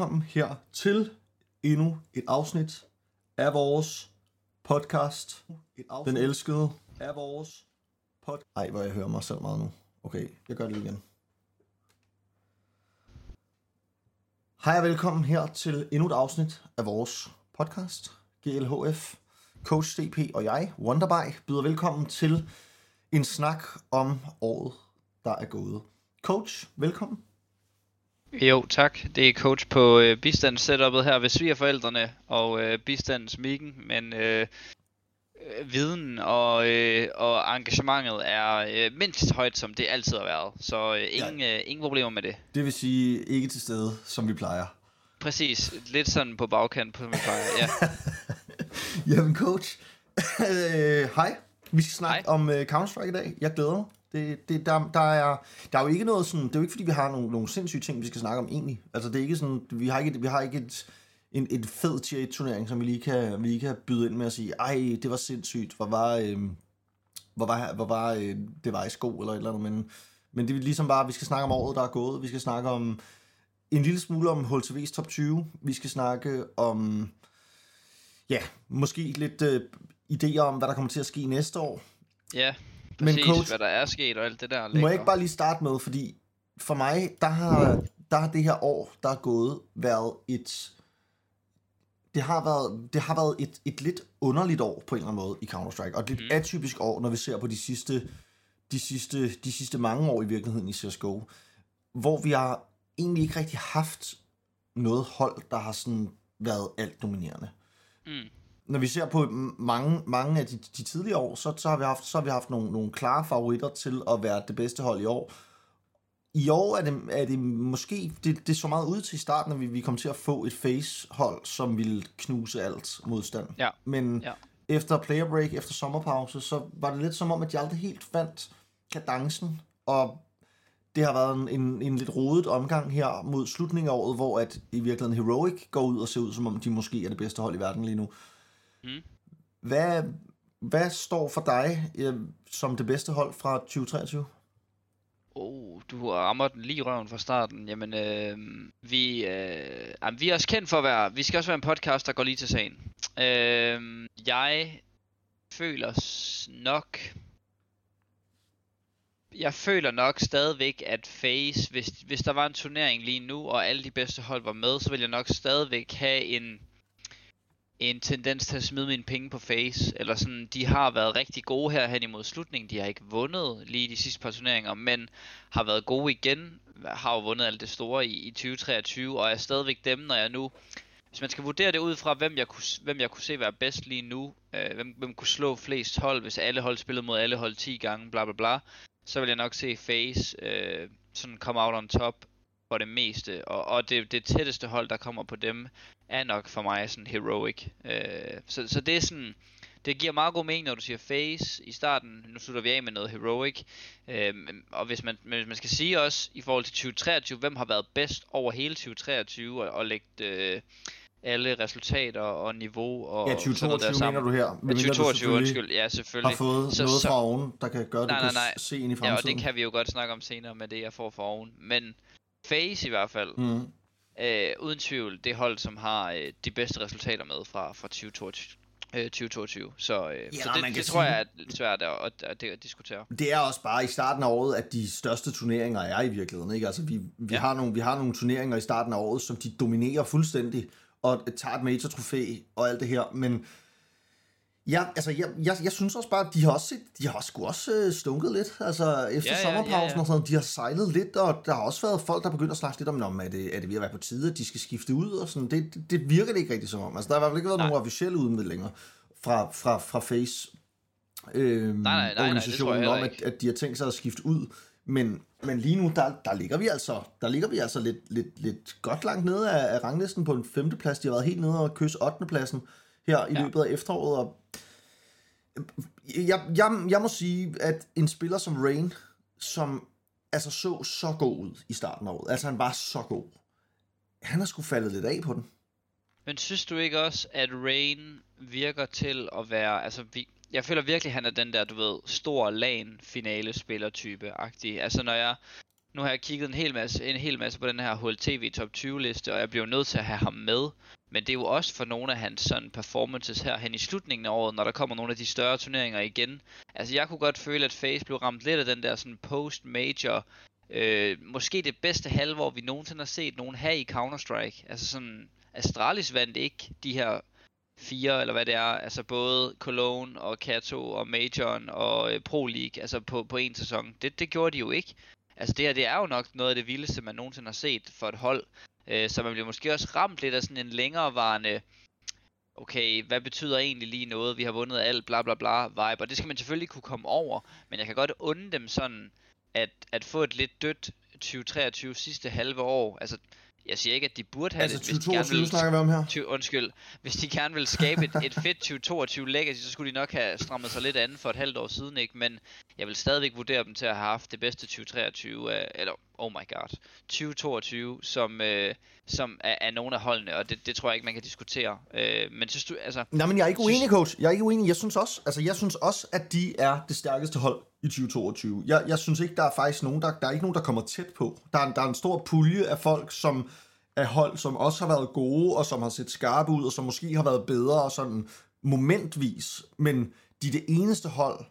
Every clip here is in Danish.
velkommen her til endnu et afsnit af vores podcast. Et afsnit. Den elskede af vores podcast. Ej, hvor jeg hører mig selv meget nu. Okay, jeg gør det igen. Hej og velkommen her til endnu et afsnit af vores podcast. GLHF, Coach DP og jeg, Wonderby, byder velkommen til en snak om året, der er gået. Coach, velkommen. Jo, tak. Det er coach på øh, bistandssetupet her ved svigerforældrene og øh, bistandsmikken, men øh, øh, viden og, øh, og engagementet er øh, mindst højt, som det altid har været. Så øh, ingen, ja. øh, ingen problemer med det. Det vil sige ikke til stede, som vi plejer. Præcis. Lidt sådan på bagkant, som vi plejer, ja. Jamen coach, øh, hej. Vi skal snakke hej. om uh, Counter-Strike i dag. Jeg glæder mig. Det, det, der, der, er, der er jo ikke noget sådan, det er jo ikke fordi vi har nogle, nogle sindssyge ting, vi skal snakke om egentlig. Altså det er ikke sådan, vi har ikke, vi har ikke et, en, et fed tier 1 turnering, som vi lige kan, vi lige kan byde ind med at sige, ej, det var sindssygt, hvor var, øh, hvor var, hvor var øh, det var i sko eller et eller andet, men, men det er ligesom bare, vi skal snakke om året, der er gået, vi skal snakke om en lille smule om HLTV's top 20, vi skal snakke om, ja, måske lidt øh, idéer om, hvad der kommer til at ske næste år. Ja, præcis, Men coach, hvad der er sket og alt det der. Må jeg ikke bare lige starte med, fordi for mig, der har, der har det her år, der er gået, været et... Det har været, det har været et, et lidt underligt år på en eller anden måde i Counter-Strike, og et lidt mm. atypisk år, når vi ser på de sidste, de sidste, de sidste mange år i virkeligheden i CSGO, hvor vi har egentlig ikke rigtig haft noget hold, der har sådan været alt dominerende. Mm når vi ser på mange, mange af de, de tidligere år, så, så, har vi haft, så har vi haft nogle, nogle klare favoritter til at være det bedste hold i år. I år er det, er det måske, det, det så meget ud til i starten, at vi, vi kom til at få et face-hold, som ville knuse alt modstand. Ja. Men ja. efter player break, efter sommerpause, så var det lidt som om, at de aldrig helt fandt kadencen, og det har været en, en, en lidt rodet omgang her mod slutningen af året, hvor at i virkeligheden Heroic går ud og ser ud, som om de måske er det bedste hold i verden lige nu. Mm. Hvad, hvad står for dig øh, som det bedste hold fra 2023? Oh, du rammer den lige røven fra starten. Jamen, øh, vi, øh, jamen, vi er også kendt for at være... Vi skal også være en podcast, der går lige til sagen. Øh, jeg føler nok... Jeg føler nok stadigvæk, at Face, hvis, hvis der var en turnering lige nu, og alle de bedste hold var med, så ville jeg nok stadigvæk have en en tendens til at smide mine penge på face, eller sådan, de har været rigtig gode her hen imod slutningen, de har ikke vundet lige de sidste par turneringer, men har været gode igen, har jo vundet alt det store i, i 2023, og er stadigvæk dem, når jeg nu, hvis man skal vurdere det ud fra, hvem jeg kunne, hvem jeg kunne se være bedst lige nu, øh, hvem, hvem kunne slå flest hold, hvis alle hold spillede mod alle hold 10 gange, bla bla bla, så vil jeg nok se Face øh, sådan come out on top for det meste, og, og det, det tætteste hold, der kommer på dem, er nok for mig sådan heroic. Øh, så, så det er sådan, det giver meget god mening, når du siger face i starten. Nu slutter vi af med noget heroic. Øh, og hvis man, hvis man skal sige også, i forhold til 2023, hvem har været bedst over hele 2023, og, og lægge øh, alle resultater og niveau og Ja, 2022 der mener du her. Men ja, 2022, undskyld. Ja, selvfølgelig. Har fået så, noget fra oven, der kan gøre, at du nej, nej, nej. kan se ind i fremtiden. Ja, og det kan vi jo godt snakke om senere med det, jeg får fra oven. Men Face i hvert fald, mm. øh, uden tvivl, det hold, som har øh, de bedste resultater med fra, fra 2022. 2022. Så, øh, ja, så det, det tror jeg er svært at, at, at, at diskutere. Det er også bare i starten af året, at de største turneringer er i virkeligheden. Ikke? Altså, vi, vi, ja. har nogle, vi har nogle turneringer i starten af året, som de dominerer fuldstændig, og tager et major-trofæ og alt det her, men Ja, altså, jeg, jeg, jeg synes også bare, at de har også, de har sgu også øh, stunket lidt, altså, efter ja, sommerpausen ja, ja, ja. og sådan de har sejlet lidt, og der har også været folk, der begynder at snakke lidt om, om er, det, er det ved at være på tide, at de skal skifte ud, og sådan, det, det, det virker det ikke rigtig som om, altså, der har i hvert fald ikke været nej. nogen officielle udmeldinger fra, fra, fra Face, øh, nej, nej, nej, organisationen nej, om, at, at de har tænkt sig at skifte ud, men, men lige nu, der, der, ligger vi altså, der ligger vi altså lidt, lidt, lidt godt langt nede af, af ranglisten på en femteplads, de har været helt nede og kysse 8. pladsen, her i ja. løbet af efteråret. Og jeg, jeg, jeg må sige, at en spiller som Rain, som altså så så god ud i starten af året, altså han var så god, han har sgu faldet lidt af på den. Men synes du ikke også, at Rain virker til at være, altså vi, jeg føler virkelig, at han er den der, du ved, stor lan finale spiller type agtig. Altså når jeg, nu har jeg kigget en hel masse, en hel masse på den her HLTV top 20 liste, og jeg bliver nødt til at have ham med. Men det er jo også for nogle af hans sådan performances her hen i slutningen af året, når der kommer nogle af de større turneringer igen. Altså jeg kunne godt føle, at Face blev ramt lidt af den der sådan post-major, øh, måske det bedste halvår, vi nogensinde har set nogen have i Counter-Strike. Altså sådan, Astralis vandt ikke de her fire, eller hvad det er, altså både Cologne og Kato og Majoren og øh, Pro League, altså på, på en sæson. Det, det gjorde de jo ikke. Altså det her, det er jo nok noget af det vildeste, man nogensinde har set for et hold. Øh, så man bliver måske også ramt lidt af sådan en længerevarende, okay, hvad betyder egentlig lige noget, vi har vundet alt, bla bla bla vibe, og det skal man selvfølgelig kunne komme over, men jeg kan godt unde dem sådan, at, at få et lidt dødt 2023 sidste halve år, altså jeg siger ikke, at de burde have altså, det. Altså 2022 snakker vi om her? 20, undskyld. Hvis de gerne vil skabe et, et fedt 2022 legacy, så skulle de nok have strammet sig lidt andet for et halvt år siden, ikke? Men jeg vil stadigvæk vurdere dem til at have haft det bedste 2023, uh, eller oh my god, 2022, som, uh, som er, er nogle af holdene, og det, det tror jeg ikke, man kan diskutere. Uh, men synes du, altså... Nej, men jeg er ikke uenig, coach. Jeg er ikke uenig. Jeg synes også, altså, jeg synes også at de er det stærkeste hold i 2022. Jeg, jeg synes ikke, der er faktisk nogen, der, der er ikke nogen, der kommer tæt på. Der er, der er en stor pulje af folk, som er hold, som også har været gode, og som har set skarpe ud, og som måske har været bedre sådan momentvis. Men de er det eneste hold,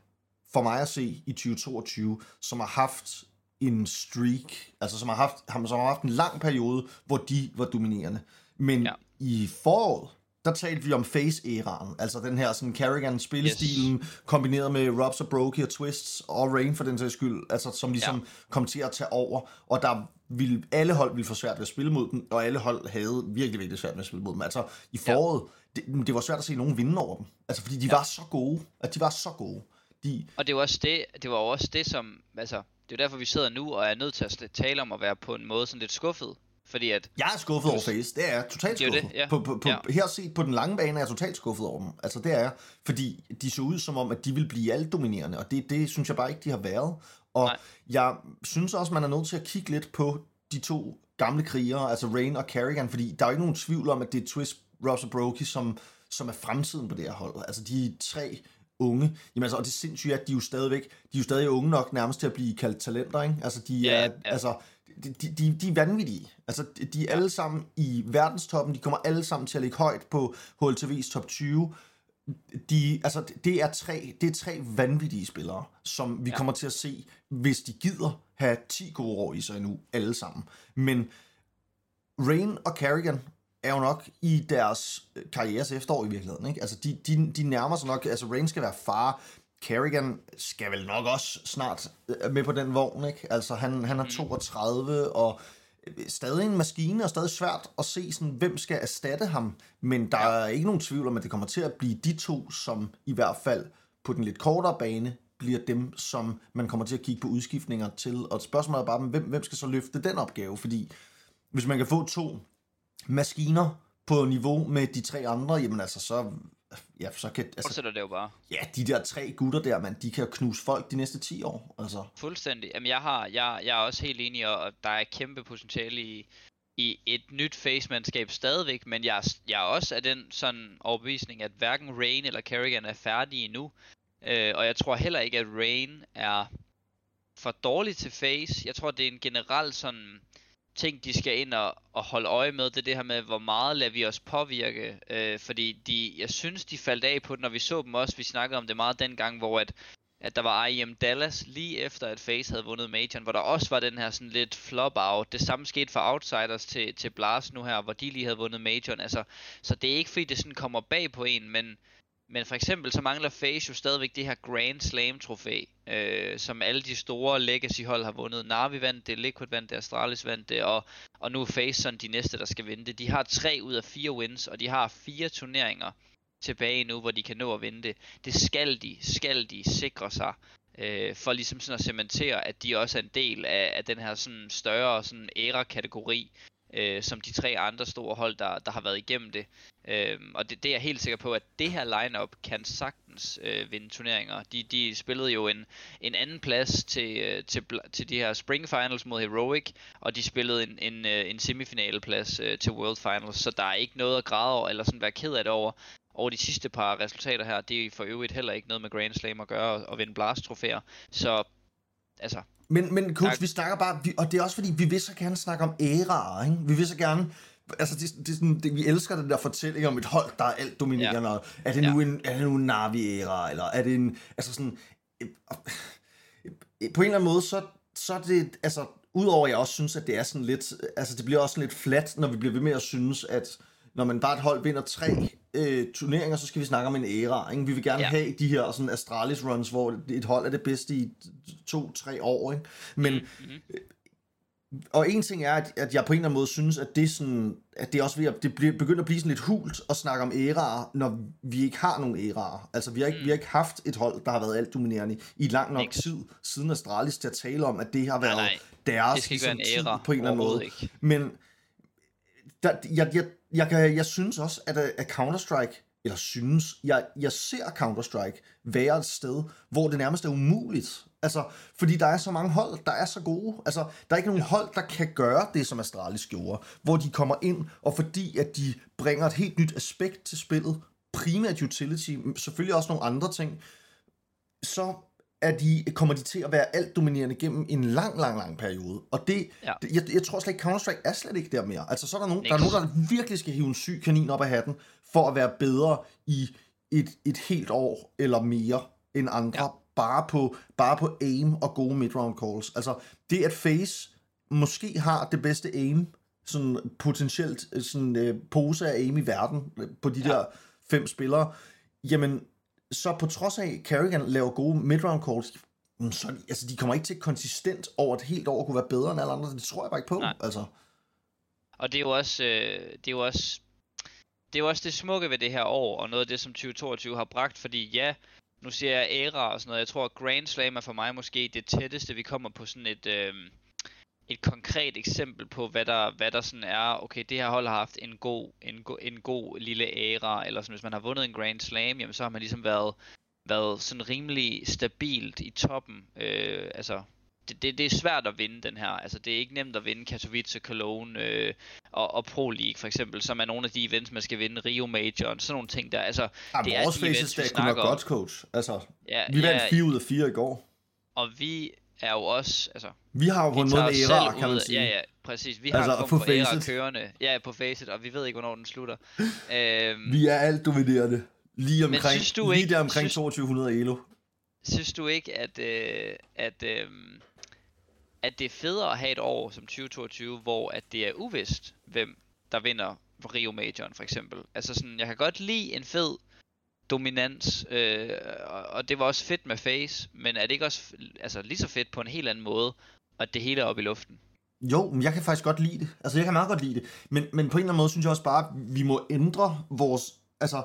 for mig at se, i 2022, som har haft en streak, altså som har haft, som har haft en lang periode, hvor de var dominerende. Men ja. i foråret, der talte vi om face-æraen, altså den her sådan Carrigan-spillestilen, yes. kombineret med Robs og Brokey og Twists og Rain for den sags skyld, altså som ligesom ja. kom til at tage over, og der ville, alle hold ville få svært ved at spille mod dem, og alle hold havde virkelig, virkelig svært ved at spille mod dem. Altså i foråret, ja. det, det var svært at se nogen vinde over dem, altså fordi de ja. var så gode, at de var så gode. De... Og det var også det, det var også det, som, altså, det er derfor, vi sidder nu og er nødt til at tale om at være på en måde sådan lidt skuffet fordi at... Jeg er skuffet over Face, det er jeg totalt skuffet. Det, ja. på, på, på, ja. Her set på den lange bane er jeg totalt skuffet over dem. Altså det er jeg, fordi de så ud som om, at de vil blive alt dominerende, og det, det synes jeg bare ikke, de har været. Og Nej. jeg synes også, man er nødt til at kigge lidt på de to gamle krigere, altså Rain og Carrigan, fordi der er jo ikke nogen tvivl om, at det er Twist, Ross og Brokey, som, som er fremtiden på det her hold. Altså de tre unge. Jamen altså, og det er sindssygt, at de er jo stadigvæk, de er jo stadig unge nok nærmest til at blive kaldt talenter, ikke? Altså de ja, er, ja. altså, de, de, de er vanvittige. Altså, de er alle sammen i verdenstoppen. De kommer alle sammen til at ligge højt på HLTV's top 20. De, altså, det er tre, det er tre vanvittige spillere, som vi ja. kommer til at se, hvis de gider have 10 gode år i sig endnu, alle sammen. Men Rain og Carrigan er jo nok i deres karrieres efterår i virkeligheden. Ikke? Altså, de, de, de nærmer sig nok... Altså, Rain skal være far. Kerrigan skal vel nok også snart øh, med på den vogn, ikke? Altså, han, han er 32, mm. og øh, stadig en maskine, og stadig svært at se, sådan, hvem skal erstatte ham. Men der er ikke nogen tvivl om, at det kommer til at blive de to, som i hvert fald på den lidt kortere bane, bliver dem, som man kommer til at kigge på udskiftninger til. Og spørgsmålet er bare, hvem, hvem skal så løfte den opgave? Fordi hvis man kan få to maskiner på niveau med de tre andre, jamen altså, så ja, så kan... Altså, Fortsætter det jo bare. Ja, de der tre gutter der, man, de kan knuse folk de næste 10 år. Altså. Fuldstændig. Jamen, jeg, har, jeg, jeg er også helt enig, og der er kæmpe potentiale i, i et nyt face-mandskab stadigvæk, men jeg, jeg er også af den sådan overbevisning, at hverken Rain eller Kerrigan er færdige endnu. Øh, og jeg tror heller ikke, at Rain er for dårlig til face. Jeg tror, det er en generel sådan ting, de skal ind og, og holde øje med, det er det her med, hvor meget lader vi os påvirke. Øh, fordi de, jeg synes, de faldt af på det, når vi så dem også. Vi snakkede om det meget dengang, hvor at, at der var IM Dallas lige efter, at FaZe havde vundet Majoren, hvor der også var den her sådan lidt flop-out. Det samme skete for Outsiders til, til Blast nu her, hvor de lige havde vundet Majoren. Altså, så det er ikke fordi, det sådan kommer bag på en, men men for eksempel så mangler FaZe jo stadigvæk det her Grand Slam trofæ, øh, som alle de store legacy hold har vundet. Navi vandt det, Liquid vandt det, Astralis vandt det, og, og nu er FaZe sådan de næste, der skal vinde det. De har tre ud af fire wins, og de har fire turneringer tilbage nu, hvor de kan nå at vinde det. Det skal de, skal de sikre sig, øh, for ligesom sådan at cementere, at de også er en del af, af den her sådan større sådan æra-kategori, øh, som de tre andre store hold, der, der har været igennem det. Øh, og det, det er jeg helt sikker på, at det her lineup kan sagtens øh, vinde turneringer. De, de spillede jo en, en anden plads til, øh, til, til de her Spring Finals mod Heroic, og de spillede en, en, øh, en semifinaleplads øh, til World Finals, så der er ikke noget at græde over, eller sådan være ked af det over. Og de sidste par resultater her, det er for øvrigt heller ikke noget med Grand Slam at gøre og vinde blast trofæer. Så altså... Men, men coach, tak. vi snakker bare, vi, og det er også fordi, vi vil så gerne snakke om æraer, ikke? Vi vil så gerne, altså det, det, sådan, det, vi elsker den der fortælling om et hold, der er alt dominerende. Ja. Er det nu ja. en, er det nu en Navi-æra, eller er det en, altså sådan, på en eller anden måde, så, så er det, altså, udover at jeg også synes, at det er sådan lidt, altså det bliver også sådan lidt flat, når vi bliver ved med at synes, at når man bare et hold vinder tre øh, turneringer, så skal vi snakke om en æra. Ikke? Vi vil gerne ja. have de her sådan Astralis runs, hvor et hold er det bedste i to-tre år. Ikke? Men mm-hmm og en ting er, at, at jeg på en eller anden måde synes, at det, sådan, at det også ved at, det bliver, begynder at blive sådan lidt hult at snakke om æraer, når vi ikke har nogen æraer. Altså, vi har, ikke, mm. vi har ikke haft et hold, der har været alt dominerende i lang nok tid, siden Astralis til at tale om, at det har været nej, nej. deres det skal ikke være en æra, på en eller anden måde. Ikke. Men der, jeg, jeg, jeg, jeg, jeg synes også, at, at Counter-Strike eller synes, jeg, jeg ser Counter-Strike være et sted, hvor det nærmest er umuligt. Altså, fordi der er så mange hold, der er så gode. Altså, der er ikke nogen hold, der kan gøre det, som Astralis gjorde, hvor de kommer ind, og fordi at de bringer et helt nyt aspekt til spillet, primært utility, selvfølgelig også nogle andre ting, så er de, kommer de til at være alt dominerende gennem en lang, lang, lang periode. Og det, ja. det jeg, jeg tror slet ikke, Counter-Strike er slet ikke der mere. Altså, så er der nogen, der, er nogen, der virkelig skal hive en syg kanin op af hatten, for at være bedre i et, et helt år eller mere end andre, ja. bare, på, bare på aim og gode mid-round calls. Altså, det at Face måske har det bedste aim, sådan potentielt sådan øh, pose af aim i verden, øh, på de ja. der fem spillere, jamen, så på trods af, Kerrigan laver gode mid-round calls, mm, så altså, de kommer ikke til konsistent over et helt år at kunne være bedre end alle andre. Det tror jeg bare ikke på. Nej. Altså. Og det er jo også, øh, det er jo også, det er jo også det smukke ved det her år, og noget af det, som 2022 har bragt, fordi ja, nu siger jeg æra og sådan noget, jeg tror, at Grand Slam er for mig måske det tætteste, vi kommer på sådan et, øh, et konkret eksempel på, hvad der, hvad der sådan er, okay, det her hold har haft en god, en, go, en god lille æra, eller sådan, hvis man har vundet en Grand Slam, jamen så har man ligesom været, været sådan rimelig stabilt i toppen. Øh, altså, det, det, det er svært at vinde den her. Altså, det er ikke nemt at vinde Katowice, Cologne øh, og, og Pro League for eksempel, som er nogle af de events, man skal vinde, Rio Major, og sådan nogle ting der. Altså, ja, det vores er de events, vi kunne være godt, coach. Altså, ja, vi vandt ja, 4 ud af 4 i går. Og vi er jo også, altså... Vi har jo måde en æra, kan man sige. Ja, ja, præcis. Vi har altså, på, æra kørende. Ja, på Facet, og vi ved ikke, hvornår den slutter. øhm, vi er alt dominerende. Lige omkring, men synes du lige ikke, der omkring synes, 2200 elo. Synes du ikke, at, øh, at, øh, at det er federe at have et år som 2022, hvor at det er uvist, hvem der vinder Rio Majoren for eksempel. Altså sådan, jeg kan godt lide en fed dominans, øh, og det var også fedt med Face, men er det ikke også altså, lige så fedt på en helt anden måde, at det hele er oppe i luften? Jo, men jeg kan faktisk godt lide det. Altså, jeg kan meget godt lide det. Men, men på en eller anden måde synes jeg også bare, at vi må ændre vores... Altså,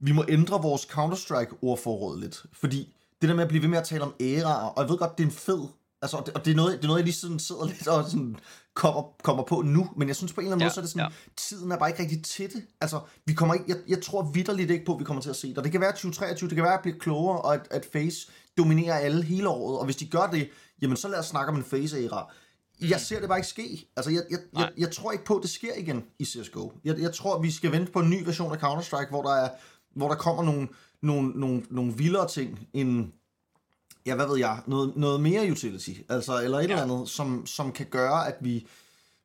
vi må ændre vores Counter-Strike-ordforråd lidt. Fordi det der med at blive ved med at tale om æraer, og jeg ved godt, det er en fed Altså, og det, er noget, det er noget, jeg lige sådan sidder lidt og sådan kommer, kommer på nu, men jeg synes på en eller anden ja, måde, så er det sådan, ja. tiden er bare ikke rigtig til det. Altså, vi kommer ikke, jeg, jeg tror vidderligt ikke på, at vi kommer til at se det. Og det kan være 2023, det kan være, at blive klogere, og at, at Face dominerer alle hele året, og hvis de gør det, jamen så lad os snakke om en Face-æra. Jeg ser det bare ikke ske. Altså, jeg, jeg, jeg, jeg tror ikke på, at det sker igen i CSGO. Jeg, jeg tror, vi skal vente på en ny version af Counter-Strike, hvor der, er, hvor der kommer nogle, nogle, nogle, nogle vildere ting, end, ja, hvad ved jeg, noget, noget mere utility, altså, eller et ja. eller andet, som, som kan gøre, at vi,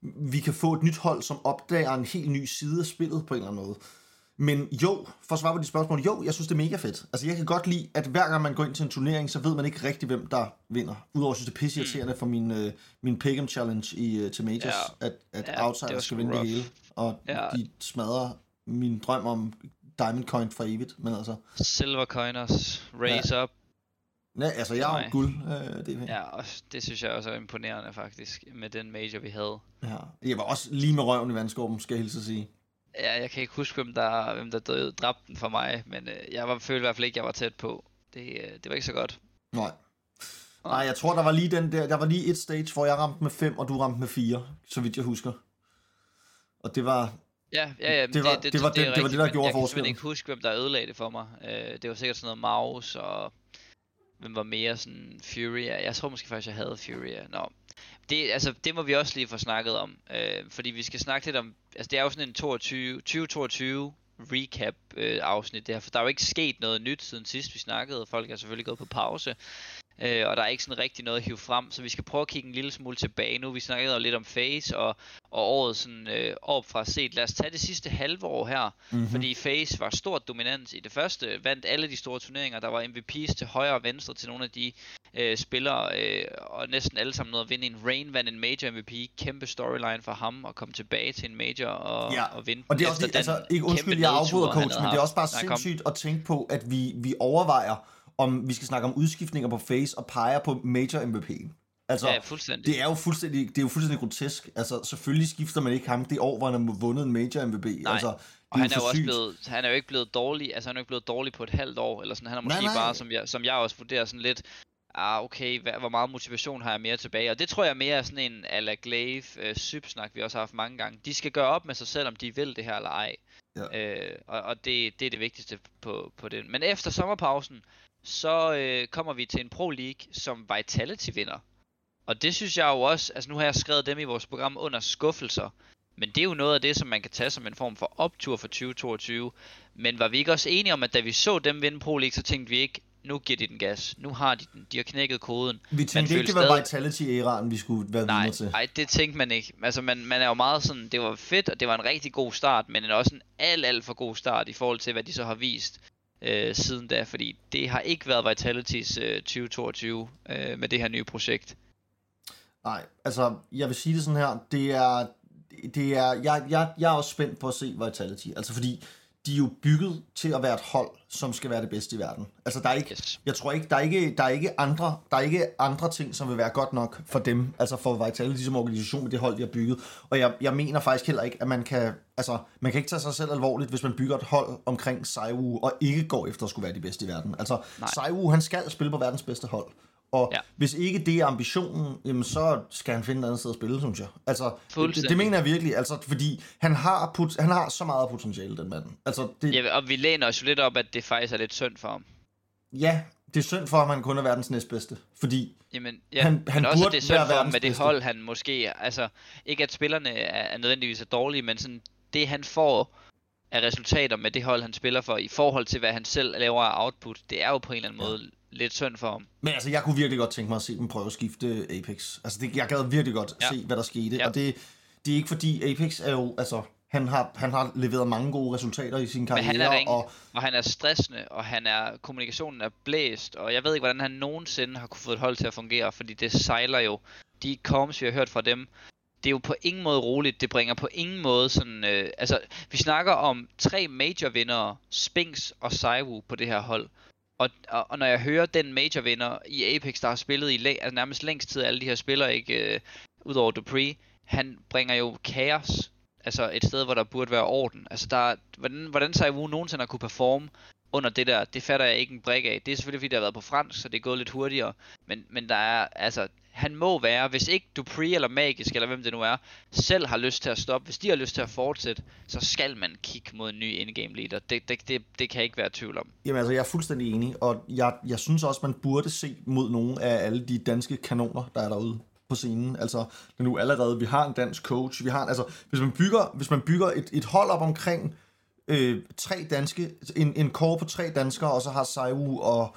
vi kan få et nyt hold, som opdager en helt ny side af spillet på en eller anden måde. Men jo, for at svare på de spørgsmål, jo, jeg synes, det er mega fedt. Altså, jeg kan godt lide, at hver gang man går ind til en turnering, så ved man ikke rigtig, hvem der vinder. Udover, at jeg synes, det er pisseirriterende for min, uh, min Pick'em Challenge i, uh, til Majors, ja. at, at ja, Outsiders skal vinde rough. det hele. Og ja. de smadrer min drøm om Diamond Coin for evigt, men altså... Silver Coiners, Raise ja. Up, Ja, altså jeg har guld. Øh, det ja, og det synes jeg også er imponerende faktisk, med den major vi havde. Ja, jeg var også lige med røven i vandskorben, skal jeg hilse sige. Ja, jeg kan ikke huske, hvem der, hvem der døde, dræbte den for mig, men øh, jeg var, følte i hvert fald ikke, jeg var tæt på. Det, øh, det var ikke så godt. Nej. Nej, jeg tror, der var lige den der, der var lige et stage, hvor jeg ramte med 5, og du ramte med 4, så vidt jeg husker. Og det var, Ja, ja, ja. Det, var, det, det, det, var, det, det, det, var det, der gjorde forskellen. Jeg kan ikke huske, hvem der ødelagde det for mig. Uh, det var sikkert sådan noget mouse og men var mere sådan Furia? Jeg tror måske faktisk, jeg havde Furia. Nå. Det, altså, det må vi også lige få snakket om. Øh, fordi vi skal snakke lidt om... Altså, det er jo sådan en 22, 2022 recap øh, afsnit der, for der er jo ikke sket noget nyt siden sidst vi snakkede. Folk er selvfølgelig gået på pause øh, og der er ikke sådan rigtig noget at hive frem, så vi skal prøve at kigge en lille smule tilbage nu. Vi snakkede lidt om Face og, og året sådan øh, op fra set. Lad os tage det sidste halve år her, mm-hmm. fordi Face var stort dominant i det første, vandt alle de store turneringer, der var MVP's til højre og venstre til nogle af de øh, spillere, øh, og næsten alle sammen noget at vinde en Rain vandt en major MVP, kæmpe storyline for ham at komme tilbage til en major og, ja. og vinde og det er også, det, altså, ikke undskyld, jeg afbryder coach, men det er også bare sindssygt at tænke på, at vi, vi overvejer, om vi skal snakke om udskiftninger på face og peger på major MVP. Altså, ja, fuldstændig. Det er jo fuldstændig, det er jo fuldstændig grotesk. Altså, selvfølgelig skifter man ikke ham det år, hvor han har vundet en major MVP. Nej. Altså, og han er jo også blevet, han er jo ikke blevet dårlig, altså han er jo ikke blevet dårlig på et halvt år, eller sådan, han er måske nej, nej. bare, som jeg, som jeg også vurderer sådan lidt, ah okay, hvad, hvor meget motivation har jeg mere tilbage? Og det tror jeg mere er sådan en ala Glaive øh, sybsnak, vi også har haft mange gange. De skal gøre op med sig selv, om de vil det her eller ej. Ja. Øh, og og det, det er det vigtigste på, på det. Men efter sommerpausen, så øh, kommer vi til en Pro League, som Vitality vinder. Og det synes jeg jo også, altså nu har jeg skrevet dem i vores program under skuffelser, men det er jo noget af det, som man kan tage som en form for optur for 2022. Men var vi ikke også enige om, at da vi så dem vinde Pro League, så tænkte vi ikke, nu giver de den gas. Nu har de den. De har knækket koden. Vi tænkte ikke, det var stadig... Vitality-æraen, vi skulle være nej, videre til. Nej, det tænkte man ikke. Altså, man, man er jo meget sådan, det var fedt, og det var en rigtig god start, men også en alt, alt for god start i forhold til, hvad de så har vist øh, siden da, fordi det har ikke været Vitalities øh, 2022 øh, med det her nye projekt. Nej, altså, jeg vil sige det sådan her, det er, det er, jeg, jeg, jeg er også spændt på at se Vitality, altså fordi de er jo bygget til at være et hold, som skal være det bedste i verden. Altså der er ikke, yes. jeg tror ikke, der er ikke, der er ikke andre, der er ikke andre ting, som vil være godt nok for dem, altså for Vitality som organisation med det hold, de har bygget. Og jeg, jeg mener faktisk heller ikke, at man kan, altså man kan ikke tage sig selv alvorligt, hvis man bygger et hold omkring Saiwu og ikke går efter at skulle være de bedste i verden. Altså Saiwu, han skal spille på verdens bedste hold. Og ja. hvis ikke det er ambitionen, jamen så skal han finde et andet sted at spille, synes jeg. Altså, det, det mener jeg virkelig, altså, fordi han har, put, han har så meget potentiale, den mand. Altså, det... Ja, og vi læner os jo lidt op, at det faktisk er lidt synd for ham. Ja, det er synd for ham, at han kun er verdens næstbedste. Fordi Jamen, ja, han, han men også det er synd for ham med det hold, han måske... Altså, ikke at spillerne er, er nødvendigvis er dårlige, men sådan, det han får af resultater med det hold, han spiller for, i forhold til, hvad han selv laver af output, det er jo på en eller anden ja. måde lidt synd for ham. Men altså, jeg kunne virkelig godt tænke mig at se dem prøve at skifte Apex. Altså, det, jeg gad virkelig godt ja. se, hvad der skete. Ja. Og det, det er ikke fordi, Apex er jo, altså, han har, han har leveret mange gode resultater i sin karriere. Men han er ringe, og, og han er stressende, og han er, kommunikationen er blæst, og jeg ved ikke, hvordan han nogensinde har kunne få et hold til at fungere, fordi det sejler jo. De comms, vi har hørt fra dem, det er jo på ingen måde roligt. Det bringer på ingen måde sådan... Øh, altså, vi snakker om tre major vindere, Spinks og Saiwu på det her hold. Og, og, og når jeg hører den major vinder i Apex, der har spillet i altså nærmest længst tid alle de her spillere, ikke øh, udover Dupree, han bringer jo kaos. Altså et sted, hvor der burde være orden. Altså der, hvordan, hvordan Saiwu nogensinde har kunne performe under det der, det fatter jeg ikke en brik af. Det er selvfølgelig fordi, det har været på fransk, så det er gået lidt hurtigere. Men, men der er, altså, han må være, hvis ikke Dupree eller Magisk, eller hvem det nu er, selv har lyst til at stoppe, hvis de har lyst til at fortsætte, så skal man kigge mod en ny indgame leader. Det, det, det, det kan jeg ikke være tvivl om. Jamen altså, jeg er fuldstændig enig, og jeg, jeg synes også, man burde se mod nogle af alle de danske kanoner, der er derude på scenen. Altså, det nu allerede, vi har en dansk coach, vi har, altså, hvis man bygger, hvis man bygger et, et hold op omkring øh, tre danske, en, en core på tre danskere, og så har Saiu og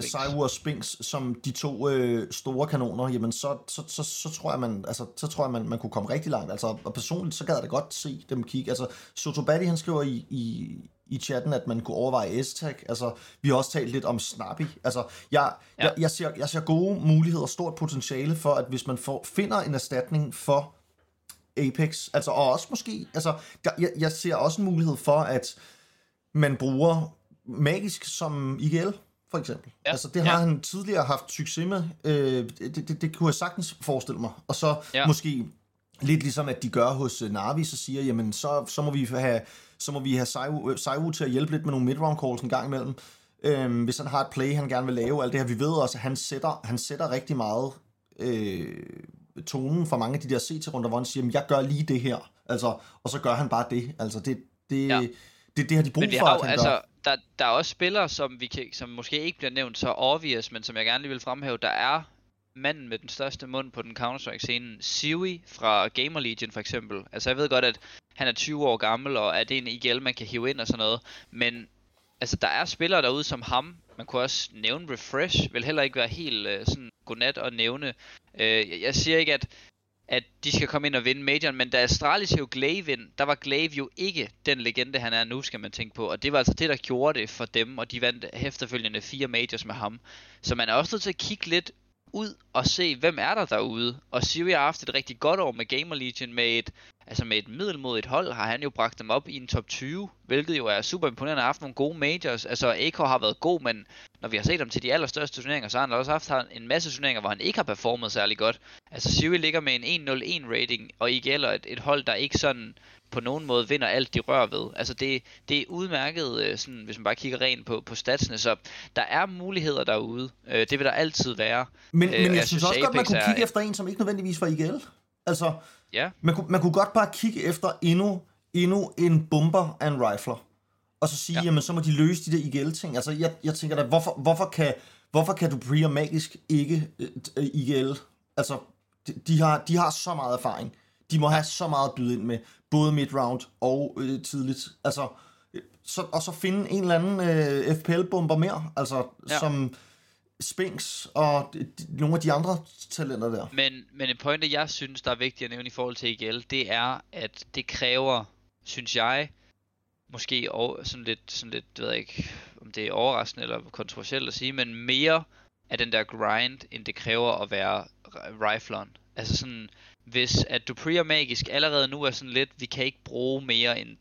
Saiwu og Spinks som de to øh, store kanoner, jamen så, så, så, så tror jeg, man, altså, så tror jeg man, man kunne komme rigtig langt. Altså, og personligt, så gad jeg da godt se dem kigge. Altså, Sotobati, han skriver i, i, i chatten, at man kunne overveje S-tag. Altså, vi har også talt lidt om Snappy. Altså, jeg, ja. jeg, jeg, ser, jeg ser gode muligheder og stort potentiale for, at hvis man får, finder en erstatning for Apex, altså, og også måske, altså, der, jeg, jeg ser også en mulighed for, at man bruger magisk som IGL for eksempel. Ja. Altså, det har ja. han tidligere haft succes med. Øh, det, det, det kunne jeg sagtens forestille mig. Og så ja. måske lidt ligesom, at de gør hos uh, Navi, så siger, jamen, så, så må vi have, så må vi have Saiwu, Saiwu til at hjælpe lidt med nogle midround calls en gang imellem. Øh, hvis han har et play, han gerne vil lave, alt det her. Vi ved også, at han sætter, han sætter rigtig meget øh, tonen for mange af de der CT-runder, hvor han siger, jamen, jeg gør lige det her. Altså, og så gør han bare det. Altså, det, det, ja. det, det har de brug for, at han altså, gør der, der er også spillere, som, vi kan, som måske ikke bliver nævnt så obvious, men som jeg gerne lige vil fremhæve. Der er manden med den største mund på den Counter-Strike-scene, Siwi fra Gamer Legion for eksempel. Altså jeg ved godt, at han er 20 år gammel, og er det en IGL, man kan hive ind og sådan noget. Men altså der er spillere derude som ham, man kunne også nævne Refresh, vil heller ikke være helt øh, sådan godnat at nævne. Øh, jeg, jeg siger ikke, at at de skal komme ind og vinde majoren, men da Astralis jo Glaive ind, der var Glaive jo ikke den legende, han er nu, skal man tænke på. Og det var altså det, der gjorde det for dem, og de vandt efterfølgende fire majors med ham. Så man er også nødt til at kigge lidt ud og se, hvem er der derude. Og Siri har haft et rigtig godt år med Gamer Legion med et, altså med et middelmodigt hold, har han jo bragt dem op i en top 20, hvilket jo er super imponerende. Han har haft nogle gode majors. Altså Akor har været god, men når vi har set ham til de allerstørste turneringer, så har han også haft en masse turneringer, hvor han ikke har performet særlig godt. Altså Siri ligger med en 1-0-1 rating, og I gælder et, et hold, der ikke sådan på nogen måde vinder alt, de rører ved. Altså det, det er udmærket, øh, sådan, hvis man bare kigger rent på, på statsene, så der er muligheder derude. Øh, det vil der altid være. Men, øh, men jeg, jeg synes også Apex godt, man kunne kigge er, efter en, som ikke nødvendigvis var IGL. Altså, ja. man, kunne, man kunne godt bare kigge efter endnu, endnu en bomber af en rifler. Og så sige, ja. jamen så må de løse de der IGL-ting. Altså, jeg, jeg tænker da, hvorfor, hvorfor kan, hvorfor kan du Dupree og Magisk ikke uh, IGL? Altså, de, de, har, de har så meget erfaring. De må have så meget at byde ind med, både mid-round og øh, tidligt. Altså, så, og så finde en eller anden øh, FPL-bomber mere, altså ja. som Spinks og de, nogle af de andre talenter der. Men, men en pointe, jeg synes, der er vigtigt at nævne i forhold til IGL, det er, at det kræver, synes jeg, måske over, sådan lidt, sådan lidt, ved jeg ikke, om det er overraskende eller kontroversielt at sige, men mere af den der grind, end det kræver at være rifleren. Altså sådan, hvis at Dupree og Magisk allerede nu er sådan lidt, vi kan ikke bruge mere end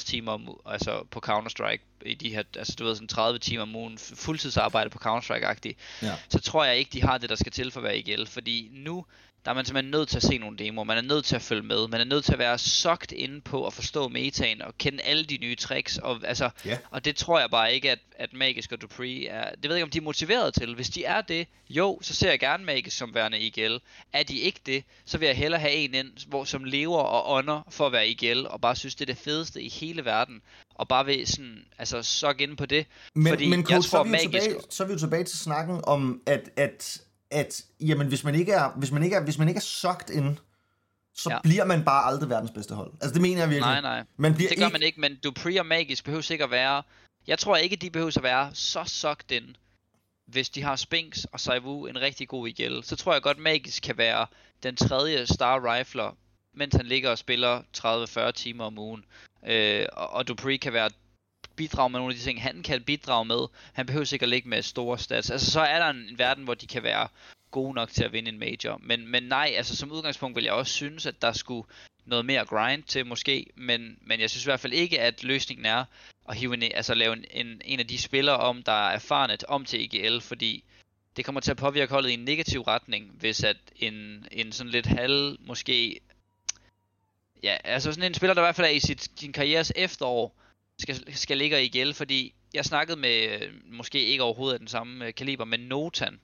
60-70 timer altså på Counter-Strike i de her, altså du ved sådan 30 timer om ugen, fuldtidsarbejde på Counter-Strike-agtigt, ja. så tror jeg ikke, de har det, der skal til for at være IGL, fordi nu der er man simpelthen nødt til at se nogle demoer, man er nødt til at følge med, man er nødt til at være sokt inde på at forstå metaen og kende alle de nye tricks, og, altså, yeah. og det tror jeg bare ikke, at, at Magisk og Dupree er, det ved jeg ikke, om de er motiveret til. Hvis de er det, jo, så ser jeg gerne Magisk som værende IGL. Er de ikke det, så vil jeg hellere have en ind, hvor, som lever og ånder for at være IGL, og bare synes, det er det fedeste i hele verden, og bare vil sådan, altså, så ind på det. Men, fordi men coach, jeg tror, så, er vi magisk... tilbage, så er vi jo tilbage til snakken om, at, at at jamen, hvis man ikke er, hvis man ikke er, hvis man ikke er sucked ind, så ja. bliver man bare aldrig verdens bedste hold. Altså det mener jeg virkelig. Nej, nej. Man bliver det gør ikke... man ikke, men Dupree og Magisk behøver sikkert være... Jeg tror ikke, de behøver at være så sucked ind, hvis de har Spinks og Saivu en rigtig god IGL. Så tror jeg godt, Magisk kan være den tredje star rifler, mens han ligger og spiller 30-40 timer om ugen. Øh, og, og Dupree kan være bidrage med nogle af de ting, han kan bidrage med. Han behøver sikkert ikke med store stats. Altså så er der en, en verden, hvor de kan være gode nok til at vinde en major. Men, men nej, altså som udgangspunkt vil jeg også synes, at der skulle noget mere grind til måske, men, men jeg synes i hvert fald ikke, at løsningen er at hive en, altså lave en, en, en af de spillere om, der er erfarne om til EGL, fordi det kommer til at påvirke holdet i en negativ retning, hvis at en, en sådan lidt halv, måske, ja, altså sådan en spiller, der i hvert fald er i sit, sin karrieres efterår, skal, skal ligge i gæld, fordi jeg snakkede med, øh, måske ikke overhovedet af den samme øh, kaliber, men Notan,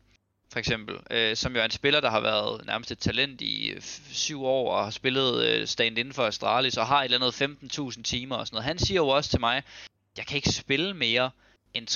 for eksempel, øh, som jo er en spiller, der har været nærmest et talent i øh, syv år, og har spillet øh, stand inden for Astralis, og har et eller andet 15.000 timer og sådan noget. Han siger jo også til mig, jeg kan ikke spille mere end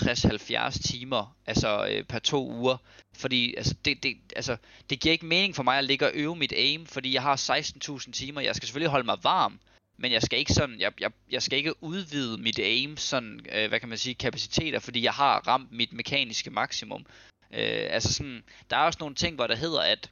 60-70 timer, altså øh, per to uger, fordi altså, det, det, altså, det giver ikke mening for mig at ligge og øve mit aim, fordi jeg har 16.000 timer, jeg skal selvfølgelig holde mig varm, men jeg skal ikke sådan, jeg, jeg, jeg skal ikke udvide mit aim sådan, øh, hvad kan man sige, kapaciteter, fordi jeg har ramt mit mekaniske maksimum. Øh, altså sådan, der er også nogle ting, hvor der hedder, at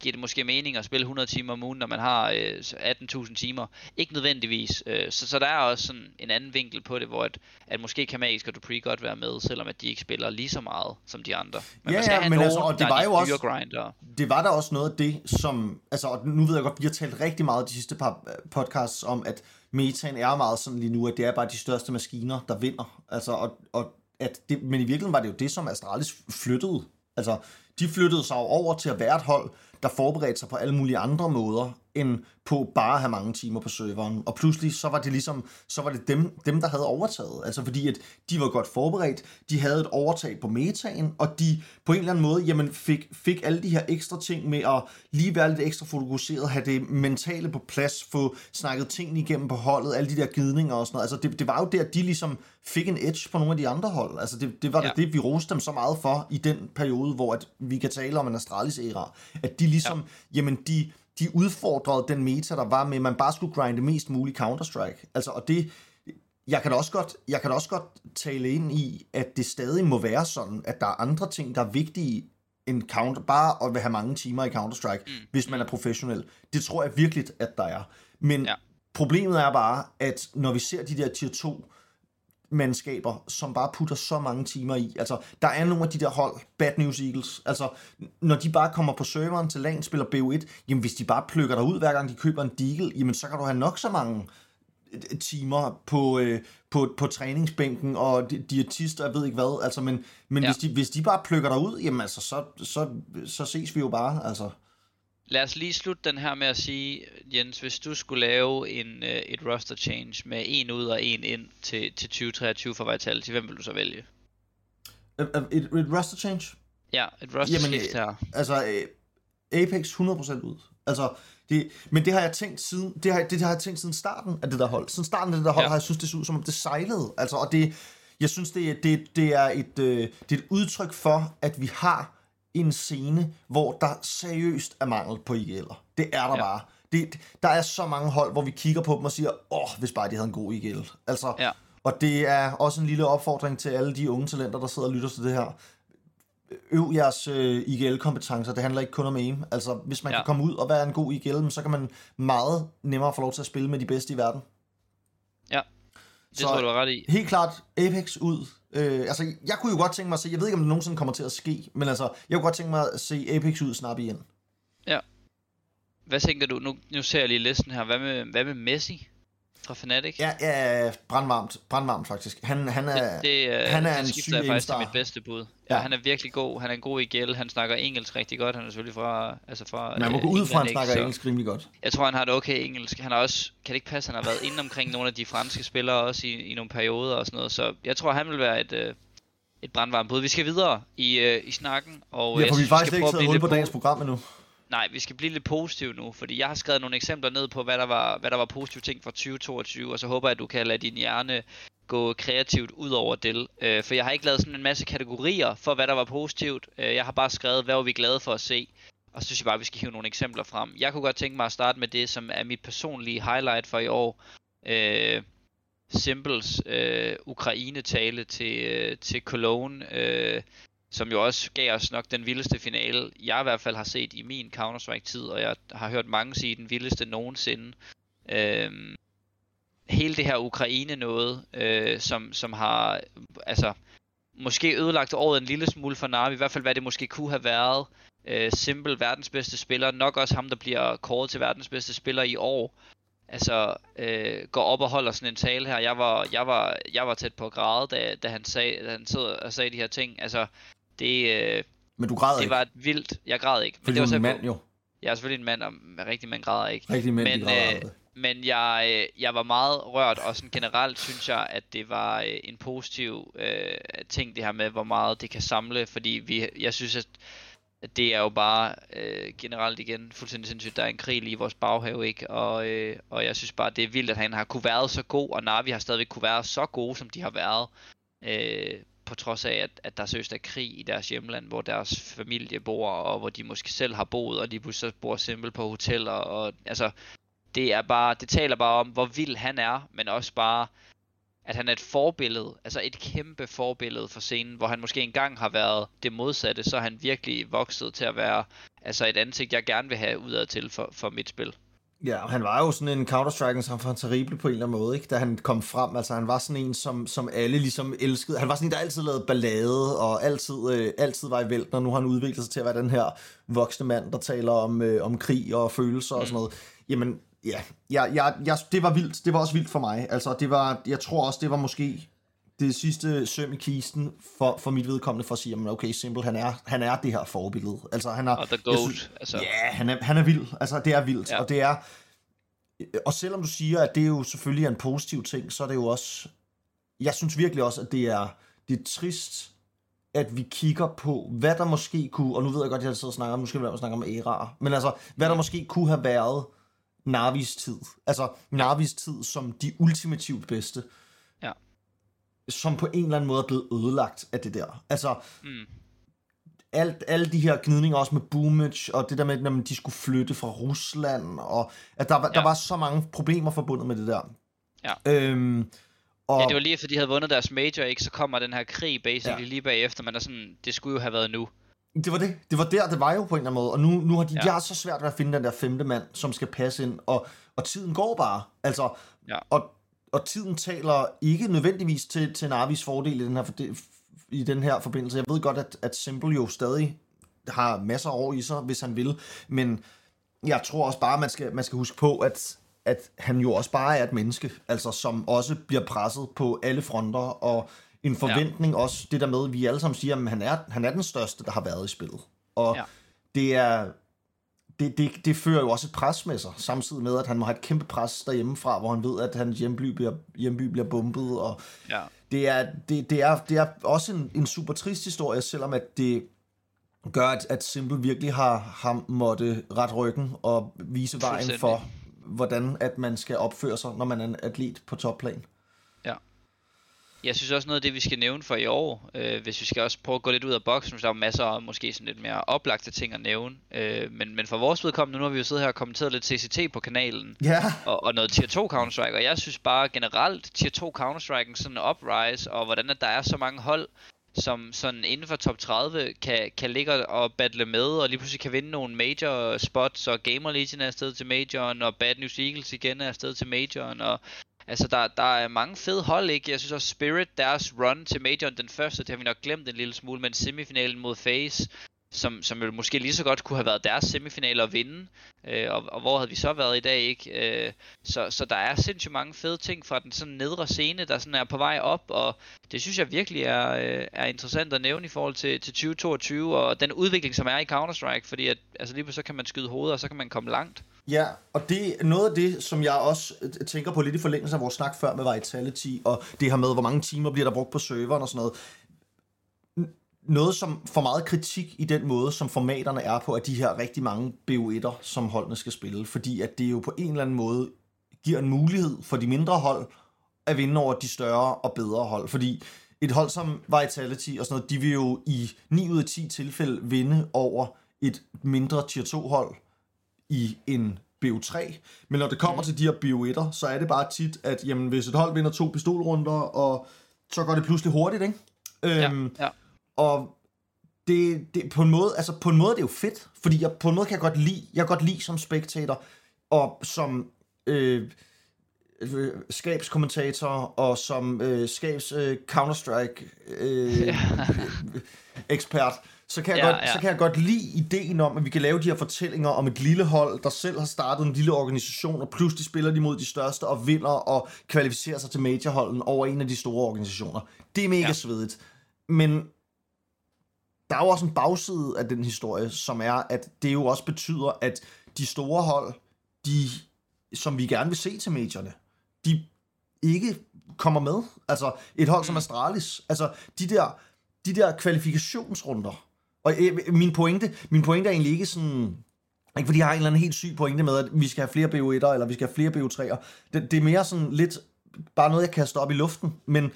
giver det måske mening at spille 100 timer om ugen, når man har øh, 18.000 timer. Ikke nødvendigvis. Øh, så, så der er også sådan en anden vinkel på det, hvor at, at måske kan Magisk og Dupree godt være med, selvom at de ikke spiller lige så meget som de andre. Men ja, man skal ja, have men nogen, altså, og det var jo også, grinder. det var der også noget af det, som, altså nu ved jeg godt, vi har talt rigtig meget de sidste par øh, podcasts om, at metaen er meget sådan lige nu, at det er bare de største maskiner, der vinder. Altså, og, og at det, men i virkeligheden var det jo det, som Astralis flyttede. Altså, de flyttede sig over til at være et hold, der forberedte sig på alle mulige andre måder, end på bare at have mange timer på serveren. Og pludselig så var det ligesom, så var det dem, dem der havde overtaget. Altså fordi at de var godt forberedt, de havde et overtag på metaen, og de på en eller anden måde jamen fik, fik alle de her ekstra ting med at lige være lidt ekstra fokuseret, have det mentale på plads, få snakket tingene igennem på holdet, alle de der gidninger og sådan noget. Altså det, det var jo der, de ligesom fik en edge på nogle af de andre hold. Altså det, det var ja. det, det, vi roste dem så meget for i den periode, hvor at vi kan tale om en Astralis æra. At de ligesom, ja. jamen de de udfordrede den meta, der var med, at man bare skulle grinde mest muligt Counter-Strike. Altså, og det, jeg kan, da også godt, jeg kan da også godt tale ind i, at det stadig må være sådan, at der er andre ting, der er vigtige end counter, bare at have mange timer i Counter-Strike, mm. hvis man er professionel. Det tror jeg virkelig, at der er. Men ja. problemet er bare, at når vi ser de der tier 2 mandskaber, som bare putter så mange timer i. Altså, der er nogle af de der hold, Bad News Eagles, altså, når de bare kommer på serveren til LAN, spiller BO1, jamen hvis de bare plukker dig ud, hver gang de køber en deagle, jamen så kan du have nok så mange øh, timer på, øh, på, på træningsbænken og diætister, jeg ved ikke hvad, altså, men, men ja. hvis, de, hvis de bare plukker dig ud, jamen altså, så, så, så ses vi jo bare, altså. Lad os lige slutte den her med at sige, Jens, hvis du skulle lave en, uh, et roster change med en ud og en ind til, til 2023 for Vitality, hvem vil du så vælge? Et, et, et roster change? Ja, et roster Jamen, shift her. Altså, Apex 100% ud. Altså, det, men det har jeg tænkt siden, det har, det har jeg tænkt siden starten af det der hold. Siden starten af det der hold ja. har jeg synes det så ud som om det sejlede. Altså, og det, jeg synes det, det, det er et, øh, det er et udtryk for, at vi har en scene, hvor der seriøst er mangel på IGL'er. Det er der ja. bare. Det, der er så mange hold, hvor vi kigger på dem og siger, åh, oh, hvis bare de havde en god IGL. Altså, ja. Og det er også en lille opfordring til alle de unge talenter, der sidder og lytter til det her. Øv jeres øh, IGL-kompetencer, det handler ikke kun om aim. Altså, hvis man ja. kan komme ud og være en god IGL, så kan man meget nemmere få lov til at spille med de bedste i verden. Ja, det så tror du er ret i. Helt klart, Apex ud, Øh, altså, jeg kunne jo godt tænke mig at se, jeg ved ikke, om det nogensinde kommer til at ske, men altså, jeg kunne godt tænke mig at se Apex ud snart igen. Ja. Hvad tænker du? Nu, nu ser jeg lige listen her. Hvad med, hvad med Messi? Fra Fnatic? Ja, ja brandvarmt, brandvarmt faktisk. Han, han er, det, det, uh, han er en syg jeg faktisk til mit bedste bud. Ja. ja. han er virkelig god. Han er en god i gæld. Han snakker engelsk rigtig godt. Han er selvfølgelig fra... Altså fra Man må gå ud fra, at han snakker engelsk rimelig godt. Jeg tror, han har et okay engelsk. Han har også... Kan det ikke passe, han har været inde omkring nogle af de franske spillere også i, i nogle perioder og sådan noget. Så jeg tror, han vil være et... Uh, et brandvarmt bud. Vi skal videre i, i snakken. Og ja, for vi har faktisk ikke taget hul på dagens program endnu. Nej, vi skal blive lidt positive nu, fordi jeg har skrevet nogle eksempler ned på, hvad der var, hvad der var positive ting fra 2022, og så håber jeg, at du kan lade din hjerne gå kreativt ud over det. Øh, for jeg har ikke lavet sådan en masse kategorier for, hvad der var positivt. Øh, jeg har bare skrevet, hvad var vi glade for at se. Og så synes jeg bare, at vi skal hive nogle eksempler frem. Jeg kunne godt tænke mig at starte med det, som er mit personlige highlight for i år. Øh, Simples øh, Ukraine-tale til, øh, til Cologne. Øh, som jo også gav os nok den vildeste finale, jeg i hvert fald har set i min Counter-Strike-tid, og jeg har hørt mange sige den vildeste nogensinde. Øhm, hele det her Ukraine noget, øh, som, som har altså, måske ødelagt året en lille smule for Navi, i hvert fald hvad det måske kunne have været. Øh, Simple, verdens bedste spiller, nok også ham, der bliver kåret til verdens bedste spiller i år. Altså, øh, går op og holder sådan en tale her. Jeg var, jeg var, jeg var tæt på at græde, da, da han sagde, da han sad og sagde de her ting. Altså, det, øh, Men du græd det ikke? var et vildt... Jeg græd ikke. Fordi men det var en mand jo. Jeg er selvfølgelig en mand, og rigtig mand græder ikke. Rigtig mænd, men, græder øh, men jeg, øh, jeg var meget rørt, og sådan generelt synes jeg, at det var øh, en positiv øh, ting, det her med, hvor meget det kan samle, fordi vi, jeg synes, at, at det er jo bare øh, generelt igen fuldstændig sindssygt, der er en krig lige i vores baghave, ikke? Og, øh, og jeg synes bare, det er vildt, at han har kunne være så god, og Navi har stadigvæk kunne være så gode, som de har været. Øh, på trods af, at, at der søst er krig i deres hjemland, hvor deres familie bor, og hvor de måske selv har boet, og de pludselig bor simpelt på hoteller, og altså, det er bare, det taler bare om, hvor vild han er, men også bare, at han er et forbillede, altså et kæmpe forbillede for scenen, hvor han måske engang har været det modsatte, så er han virkelig vokset til at være altså et ansigt, jeg gerne vil have udad til for, for mit spil. Ja, han var jo sådan en Counter-Strike som var terrible på en eller anden måde, ikke? da han kom frem. Altså, han var sådan en, som, som alle ligesom elskede. Han var sådan en, der altid lavede ballade, og altid, øh, altid var i vælten, og nu har han udviklet sig til at være den her voksne mand, der taler om, øh, om krig og følelser mm. og sådan noget. Jamen, ja, jeg, jeg, jeg, det var vildt. Det var også vildt for mig. Altså, det var, jeg tror også, det var måske det sidste søm i kisten for, for mit vedkommende for at sige, at okay, Simple, han er, han er det her forbillede. Altså, han er, og the goat. Synes, altså. Ja, han er, han er vild. Altså, det er vildt. Ja. Og det er... Og selvom du siger, at det er jo selvfølgelig en positiv ting, så er det jo også... Jeg synes virkelig også, at det er, det er trist, at vi kigger på, hvad der måske kunne... Og nu ved jeg godt, at jeg sidder og snakker om, nu skal vi snakke om æraer. Men altså, hvad der måske kunne have været Navis tid. Altså, Navis tid som de ultimativt bedste som på en eller anden måde er blevet ødelagt af det der. Altså, mm. alt, alle de her gnidninger også med Boomage, og det der med, at de skulle flytte fra Rusland, og at der, ja. der var så mange problemer forbundet med det der. Ja. Øhm, Og... Ja, det var lige efter de havde vundet deres major, ikke? Så kommer den her krig basically ja. lige bagefter, men der sådan, det skulle jo have været nu. Det var det. Det var der, det var jo på en eller anden måde. Og nu, nu har de, ja. de har så svært ved at finde den der femte mand, som skal passe ind. Og, og tiden går bare. Altså, ja. og, og tiden taler ikke nødvendigvis til, til Navis fordel i den her, i den her forbindelse. Jeg ved godt, at, at Simple jo stadig har masser af år i sig, hvis han vil. Men jeg tror også bare, man skal, man skal huske på, at, at han jo også bare er et menneske, altså som også bliver presset på alle fronter, og en forventning ja. også, det der med, at vi alle sammen siger, at han er, han er den største, der har været i spillet. Og ja. det er, det, det, det fører jo også et pres med sig, samtidig med, at han må have et kæmpe pres derhjemmefra, hvor han ved, at hans hjemby bliver, hjemby bliver bumpet, og ja. det, er, det, det, er, det er også en, en super trist historie, selvom at det gør, at, at Simple virkelig har, har måtte ret ryggen og vise vejen for, hvordan at man skal opføre sig, når man er en atlet på topplan. Jeg synes også noget af det, vi skal nævne for i år, øh, hvis vi skal også prøve at gå lidt ud af boksen, så der er masser af måske sådan lidt mere oplagte ting at nævne. Øh, men, men for vores vedkommende, nu har vi jo siddet her og kommenteret lidt CCT på kanalen, ja. og, og noget Tier 2 Counter-Strike, og jeg synes bare generelt, Tier 2 Counter-Strike, sådan uprise, og hvordan at der er så mange hold, som sådan inden for top 30 kan, kan ligge og battle med, og lige pludselig kan vinde nogle major spots, og Gamer Legion er afsted til majoren, og Bad News Eagles igen er afsted til majoren, og Altså, der, der er mange fede hold, ikke? Jeg synes også Spirit, deres run til Major, den første, det har vi nok glemt en lille smule, men semifinalen mod FaZe, som, som jo måske lige så godt kunne have været deres semifinaler at vinde. Øh, og, og hvor havde vi så været i dag, ikke? Øh, så, så der er sindssygt mange fede ting fra den sådan nedre scene, der sådan er på vej op, og det synes jeg virkelig er, øh, er interessant at nævne i forhold til, til 2022, og den udvikling, som er i Counter-Strike, fordi at, altså lige så kan man skyde hovedet, og så kan man komme langt. Ja, og det er noget af det, som jeg også øh, tænker på lidt i forlængelse af vores snak før med Vitality, og det her med, hvor mange timer bliver der brugt på serveren og sådan noget noget, som får meget kritik i den måde, som formaterne er på, at de her rigtig mange BO1'er, som holdene skal spille. Fordi at det jo på en eller anden måde giver en mulighed for de mindre hold at vinde over de større og bedre hold. Fordi et hold som Vitality og sådan noget, de vil jo i 9 ud af 10 tilfælde vinde over et mindre tier 2 hold i en BO3. Men når det kommer til de her BO1'er, så er det bare tit, at jamen, hvis et hold vinder to pistolrunder, og så går det pludselig hurtigt, ikke? Ja, øhm, ja. Og det, det, på en måde, altså på en måde det er jo fedt, fordi jeg, på en måde kan jeg godt lide, jeg kan godt lide som spectator, og som øh, øh, skabskommentator, og som øh, skabs øh, Counter-Strike øh, ekspert, så kan, jeg ja, godt, ja. så kan jeg godt lide ideen om, at vi kan lave de her fortællinger om et lille hold, der selv har startet en lille organisation, og pludselig spiller de mod de største, og vinder og kvalificerer sig til majorholden over en af de store organisationer. Det er mega ja. svedigt. Men der er jo også en bagside af den historie, som er, at det jo også betyder, at de store hold, de, som vi gerne vil se til medierne, de ikke kommer med. Altså et hold som mm. Astralis, altså de der, de der kvalifikationsrunder. Og øh, min pointe, min pointe er egentlig ikke sådan, ikke fordi jeg har en eller anden helt syg pointe med, at vi skal have flere BO1'er, eller vi skal have flere BO3'er. Det, det er mere sådan lidt, bare noget, jeg kaster op i luften. Men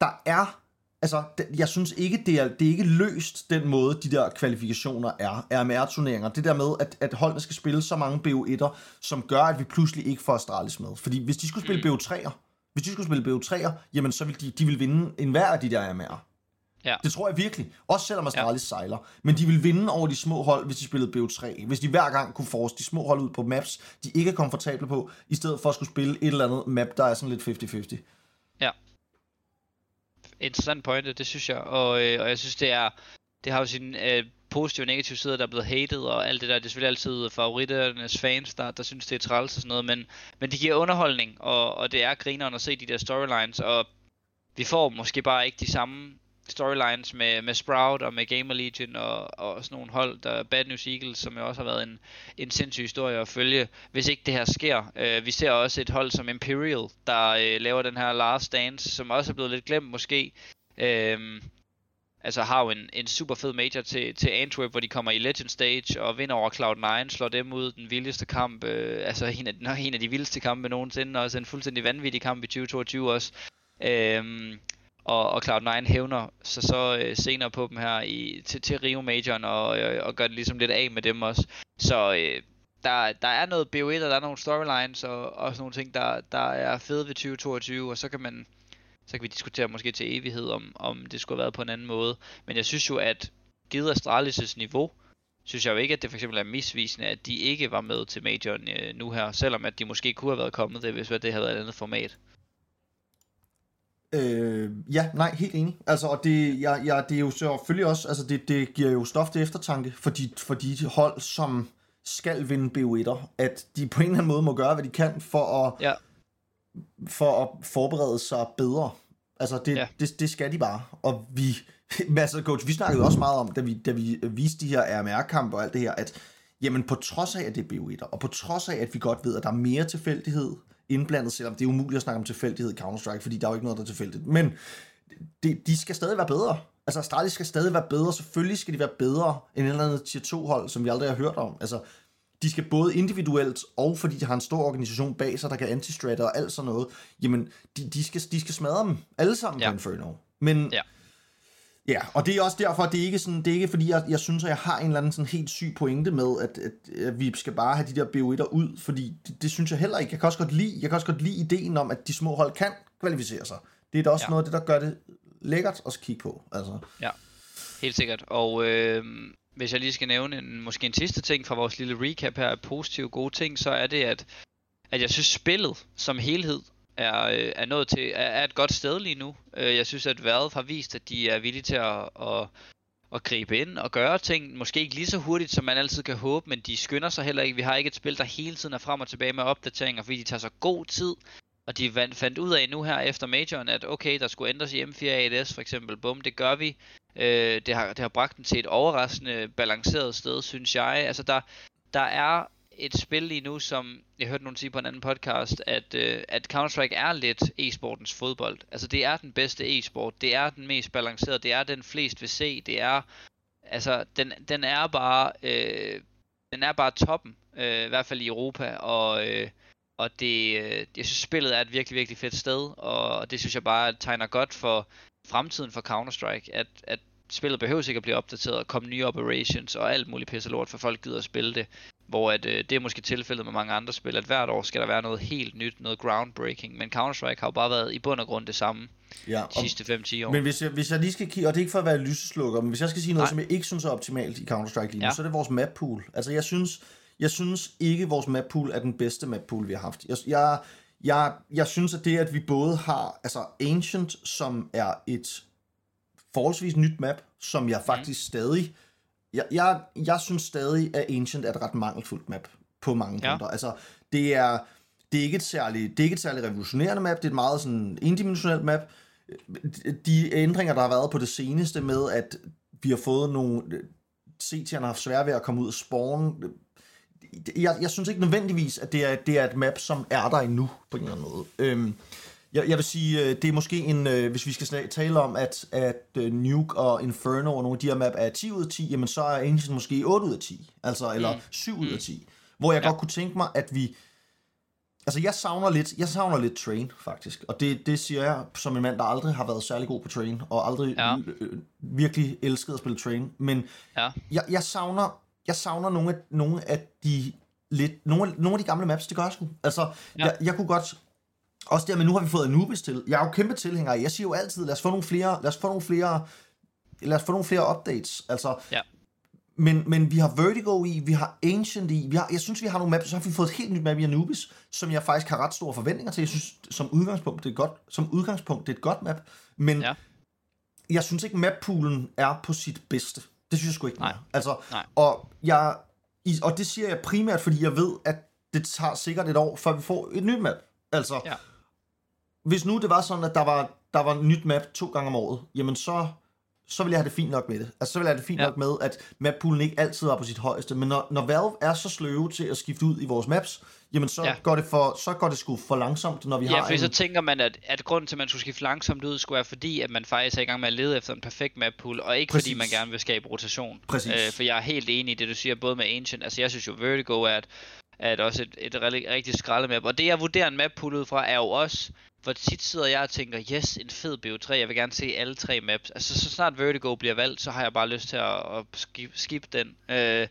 der er altså, jeg synes ikke, det er, det er ikke løst, den måde, de der kvalifikationer er, RMR-turneringer. Det der med, at, at holdene skal spille så mange BO1'er, som gør, at vi pludselig ikke får Astralis med. Fordi hvis de skulle spille mm. BO3'er, hvis de skulle spille BO3'er, jamen så vil de, de vil vinde en hver af de der RMR'er. Ja. Det tror jeg virkelig. Også selvom Astralis ja. sejler. Men de vil vinde over de små hold, hvis de spillede BO3. Hvis de hver gang kunne force de små hold ud på maps, de ikke er komfortable på, i stedet for at skulle spille et eller andet map, der er sådan lidt 50-50 interessant pointe, det synes jeg. Og, øh, og jeg synes, det er det har jo sin øh, positive og negative sider, der er blevet hated og alt det der. Det er selvfølgelig altid favoritternes fans, der, der synes, det er træls og sådan noget. Men, men det giver underholdning, og, og det er grineren at se de der storylines. Og vi får måske bare ikke de samme storylines med, med Sprout og med Gamer Legion og, og sådan nogle hold, der Bad News Eagles, som jo også har været en, en sindssyg historie at følge, hvis ikke det her sker. Øh, vi ser også et hold som Imperial, der øh, laver den her Last Dance, som også er blevet lidt glemt måske. Øh, altså har jo en, en super fed major til, til Antwerp, hvor de kommer i Legend Stage og vinder over Cloud9, slår dem ud den vildeste kamp, øh, altså en af, en af de vildeste kampe nogensinde, og også en fuldstændig vanvittig kamp i 2022 også. Uh, og, og Cloud9 hævner sig så øh, senere på dem her i, til, til Rio Majoren og, øh, og gør det ligesom lidt af med dem også. Så øh, der, der er noget BO1, og der er nogle storylines og, og sådan nogle ting, der, der er fede ved 2022, og så kan man så kan vi diskutere måske til evighed, om, om det skulle have været på en anden måde. Men jeg synes jo, at givet Astralis' niveau, synes jeg jo ikke, at det for eksempel er misvisende, at de ikke var med til majoren øh, nu her, selvom at de måske kunne have været kommet det, hvis det havde været et andet format. Øh, ja, nej, helt enig. Altså, og det, ja, ja, det er jo selvfølgelig også, altså det, det giver jo stof til eftertanke for de, for de hold, som skal vinde BO1'er, at de på en eller anden måde må gøre, hvad de kan for at, ja. for at forberede sig bedre. Altså, det, ja. det, det skal de bare. Og vi, altså coach, vi snakkede også meget om, da vi, da vi viste de her RMR-kampe og alt det her, at jamen på trods af, at det er BO1'er, og på trods af, at vi godt ved, at der er mere tilfældighed indblandet, selvom det er umuligt at snakke om tilfældighed i Counter-Strike, fordi der er jo ikke noget, der er tilfældigt. Men det, de skal stadig være bedre. Altså Astralis skal stadig være bedre. Selvfølgelig skal de være bedre end et eller andet tier 2 hold, som vi aldrig har hørt om. Altså, de skal både individuelt, og fordi de har en stor organisation bag sig, der kan anti og alt sådan noget, jamen, de, de, skal, de skal smadre dem alle sammen ja. på Inferno. Men ja. Ja, og det er også derfor, at det er ikke sådan, det er ikke fordi, jeg, jeg synes, at jeg har en eller anden sådan helt syg pointe med, at, at, at vi skal bare have de der BO1'er ud, fordi det, det, synes jeg heller ikke. Jeg kan også godt lide, jeg kan også godt lide ideen om, at de små hold kan kvalificere sig. Det er da også ja. noget af det, der gør det lækkert at kigge på. Altså. Ja, helt sikkert. Og øh, hvis jeg lige skal nævne en, måske en sidste ting fra vores lille recap her af positive gode ting, så er det, at, at jeg synes spillet som helhed er, øh, er nået til, er, er et godt sted lige nu. Øh, jeg synes, at Valve har vist, at de er villige til at, at, at gribe ind og gøre ting. Måske ikke lige så hurtigt, som man altid kan håbe, men de skynder sig heller ikke. Vi har ikke et spil, der hele tiden er frem og tilbage med opdateringer, fordi de tager så god tid. Og de fandt ud af nu her efter majoren, at okay, der skulle ændres i M4 ADS for eksempel. Bum, det gør vi. Øh, det, har, det har bragt den til et overraskende balanceret sted, synes jeg. Altså der, der er et spil lige nu, som jeg hørte nogen sige på en anden podcast, at, øh, at Counter-Strike er lidt e-sportens fodbold. Altså det er den bedste e-sport, det er den mest balancerede, det er den flest vil se, det er, altså den, den er bare, øh, den er bare toppen, øh, i hvert fald i Europa, og, øh, og det, øh, jeg synes spillet er et virkelig, virkelig fedt sted, og det synes jeg bare tegner godt for fremtiden for Counter-Strike, at, at spillet behøver ikke at blive opdateret, og komme nye operations og alt muligt pisse lort, for folk gider at spille det. Hvor at, øh, det er måske tilfældet med mange andre spil, at hvert år skal der være noget helt nyt, noget groundbreaking. Men Counter-Strike har jo bare været i bund og grund det samme ja, de sidste 5-10 år. Men hvis jeg, hvis jeg lige skal kigge, og det er ikke for at være lyseslukker, men hvis jeg skal sige noget, Nej. som jeg ikke synes er optimalt i Counter-Strike lige nu, ja. så er det vores map pool. Altså jeg synes, jeg synes ikke, at vores map pool er den bedste map pool, vi har haft. Jeg, jeg, jeg, jeg synes, at det, at vi både har altså Ancient, som er et forholdsvis nyt map, som jeg mhm. faktisk mm. stadig jeg, jeg, jeg synes stadig, at Ancient er et ret mangelfuldt map på mange ja. punkter. Altså, det er, det er ikke et særligt, det er ikke et særligt revolutionerende map, det er et meget sådan endimensionelt map. De ændringer, der har været på det seneste med, at vi har fået nogle... CT'erne har haft svært ved at komme ud og spawn. Jeg, jeg synes ikke nødvendigvis, at det er, det er et map, som er der endnu, på en eller anden måde. Øhm, jeg, jeg vil sige, øh, det er måske en, øh, hvis vi skal tale om, at, at øh, Nuke og Inferno og nogle af de her map er 10 ud af 10, jamen så er Ancient måske 8 ud af 10, altså, eller mm. 7 ud af 10. Mm. Hvor jeg ja. godt kunne tænke mig, at vi, altså jeg savner lidt, jeg savner lidt Train, faktisk. Og det, det siger jeg som en mand, der aldrig har været særlig god på Train, og aldrig ja. virkelig elsket at spille Train. Men ja. jeg, jeg savner, jeg savner nogle af, nogle af de lidt, nogle, nogle af de gamle maps, det gør jeg sgu. Altså, ja. jeg, jeg kunne godt også der, men nu har vi fået Anubis til. Jeg er jo kæmpe tilhænger Jeg siger jo altid, lad os få nogle flere, lad os få nogle flere, lad os få nogle flere updates. Altså, ja. Men, men vi har Vertigo i, vi har Ancient i, vi har, jeg synes, vi har nogle maps, så har vi fået et helt nyt map i Anubis, som jeg faktisk har ret store forventninger til. Jeg synes, som udgangspunkt, det er godt, som udgangspunkt, det er et godt map, men ja. jeg synes ikke, mappoolen er på sit bedste. Det synes jeg sgu ikke. Nej. Altså, Nej. Og, jeg, og det siger jeg primært, fordi jeg ved, at det tager sikkert et år, før vi får et nyt map. Altså, ja hvis nu det var sådan, at der var, der var nyt map to gange om året, jamen så, så vil jeg have det fint nok med det. Altså så vil jeg have det fint ja. nok med, at mappoolen ikke altid er på sit højeste. Men når, når Valve er så sløve til at skifte ud i vores maps, jamen så, ja. går, det for, så går det sgu for langsomt, når vi ja, har for en... så tænker man, at, at grunden til, at man skulle skifte langsomt ud, skulle være fordi, at man faktisk er i gang med at lede efter en perfekt mappool, og ikke Præcis. fordi man gerne vil skabe rotation. Præcis. Øh, for jeg er helt enig i det, du siger, både med Ancient, altså jeg synes jo Vertigo er et, er et også et, et, et rigtig skraldemap, og det jeg vurderer en mappool ud fra, er jo også hvor tit sidder jeg og tænker, yes, en fed BO3, jeg vil gerne se alle tre maps. Altså så snart Vertigo bliver valgt, så har jeg bare lyst til at, at skip, skip den. Øh,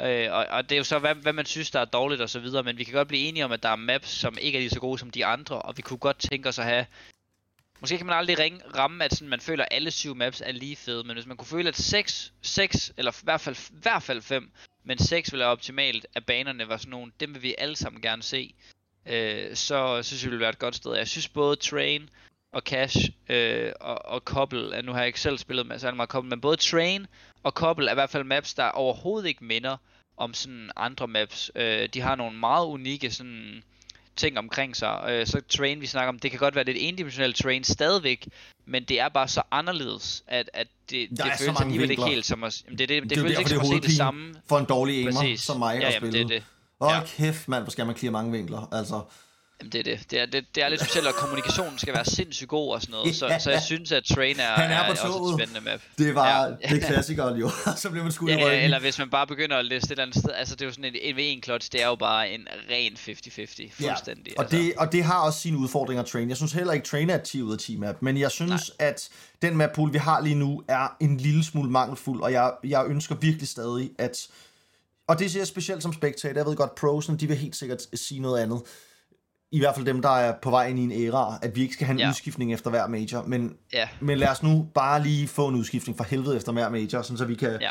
Øh, og, og det er jo så, hvad, hvad man synes, der er dårligt og så videre, men vi kan godt blive enige om, at der er maps, som ikke er lige så gode som de andre, og vi kunne godt tænke os at have Måske kan man aldrig ringe, ramme, at sådan, man føler, at alle syv maps er lige fede, men hvis man kunne føle, at 6, 6 eller i hvert fald, i hvert fald 5, men 6 ville være optimalt, at banerne var sådan nogle, dem vil vi alle sammen gerne se, øh, så synes jeg, det ville være et godt sted. Jeg synes både Train og Cash øh, og, og Couple, nu har jeg ikke selv spillet med særlig meget Couple, men både Train og Couple er i hvert fald maps, der overhovedet ikke minder om sådan andre maps. Øh, de har nogle meget unikke sådan ting omkring sig. Øh, så train, vi snakker om, det kan godt være lidt endimensionelt train stadigvæk, men det er bare så anderledes, at, at det, det føles alligevel ikke helt som at... Jamen det, det, det, det føles ikke som at se det samme. For en dårlig aimer, som mig ja, har spillet. Det, det. Åh, ja. kæft mand, hvor skal man clear mange vinkler, altså. Jamen det er det. Det er, det, det er lidt specielt, at kommunikationen skal være sindssygt god og sådan noget. Så, så jeg synes, at Train er, Han er, er også et spændende map. Det var ja. det klassikeren jo. så bliver man skudt ja, i ryggen. Eller hvis man bare begynder at læse et eller andet sted. Altså det er jo sådan en, en v 1 clutch, det er jo bare en ren 50-50. Fuldstændig. Ja. Og, altså. det, og det har også sine udfordringer, Train. Jeg synes heller ikke, Train er et 10 ud af 10 map. Men jeg synes, Nej. at den map pool, vi har lige nu, er en lille smule mangelfuld. Og jeg, jeg ønsker virkelig stadig, at... Og det siger jeg specielt som spectator. Jeg ved godt, prosen, de vil helt sikkert sige noget andet i hvert fald dem, der er på vej ind i en æra, at vi ikke skal have en ja. udskiftning efter hver major, men, ja. men lad os nu bare lige få en udskiftning for helvede efter hver major, sådan så vi kan ja.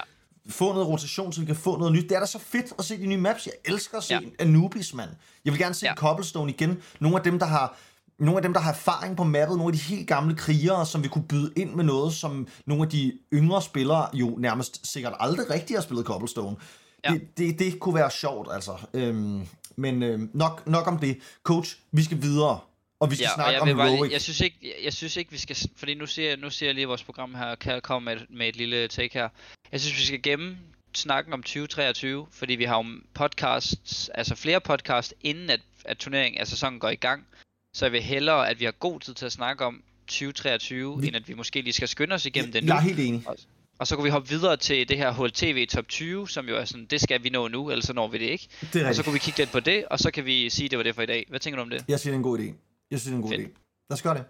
få noget rotation, så vi kan få noget nyt. Det er da så fedt at se de nye maps. Jeg elsker at se ja. Anubis, mand. Jeg vil gerne se ja. Cobblestone igen. Nogle af dem, der har nogle af dem, der har erfaring på mappet, nogle af de helt gamle krigere, som vi kunne byde ind med noget, som nogle af de yngre spillere jo nærmest sikkert aldrig rigtig har spillet Cobblestone. Ja. Det, det, det kunne være sjovt, altså. Øhm, men øh, nok, nok om det. Coach, vi skal videre. Og vi skal ja, snakke om Heroic. Lige, jeg, synes ikke, jeg, jeg synes ikke, vi skal... Fordi nu ser, nu ser jeg lige vores program her, kan komme med, med et lille take her. Jeg synes, vi skal gemme snakken om 2023, fordi vi har jo podcasts, altså flere podcasts, inden at, at turneringen, altså sæsonen går i gang. Så jeg vil hellere, at vi har god tid til at snakke om 2023, vi... end at vi måske lige skal skynde os igennem ja, det nu. Jeg er helt enig. Og så kunne vi hoppe videre til det her HLTV Top 20, som jo er sådan, det skal vi nå nu, ellers så når vi det ikke. Det og så kunne vi kigge lidt på det, og så kan vi sige, det var det for i dag. Hvad tænker du om det? Jeg synes, det er en god idé. Jeg synes, det er en god Fedt. idé. Lad os gøre det.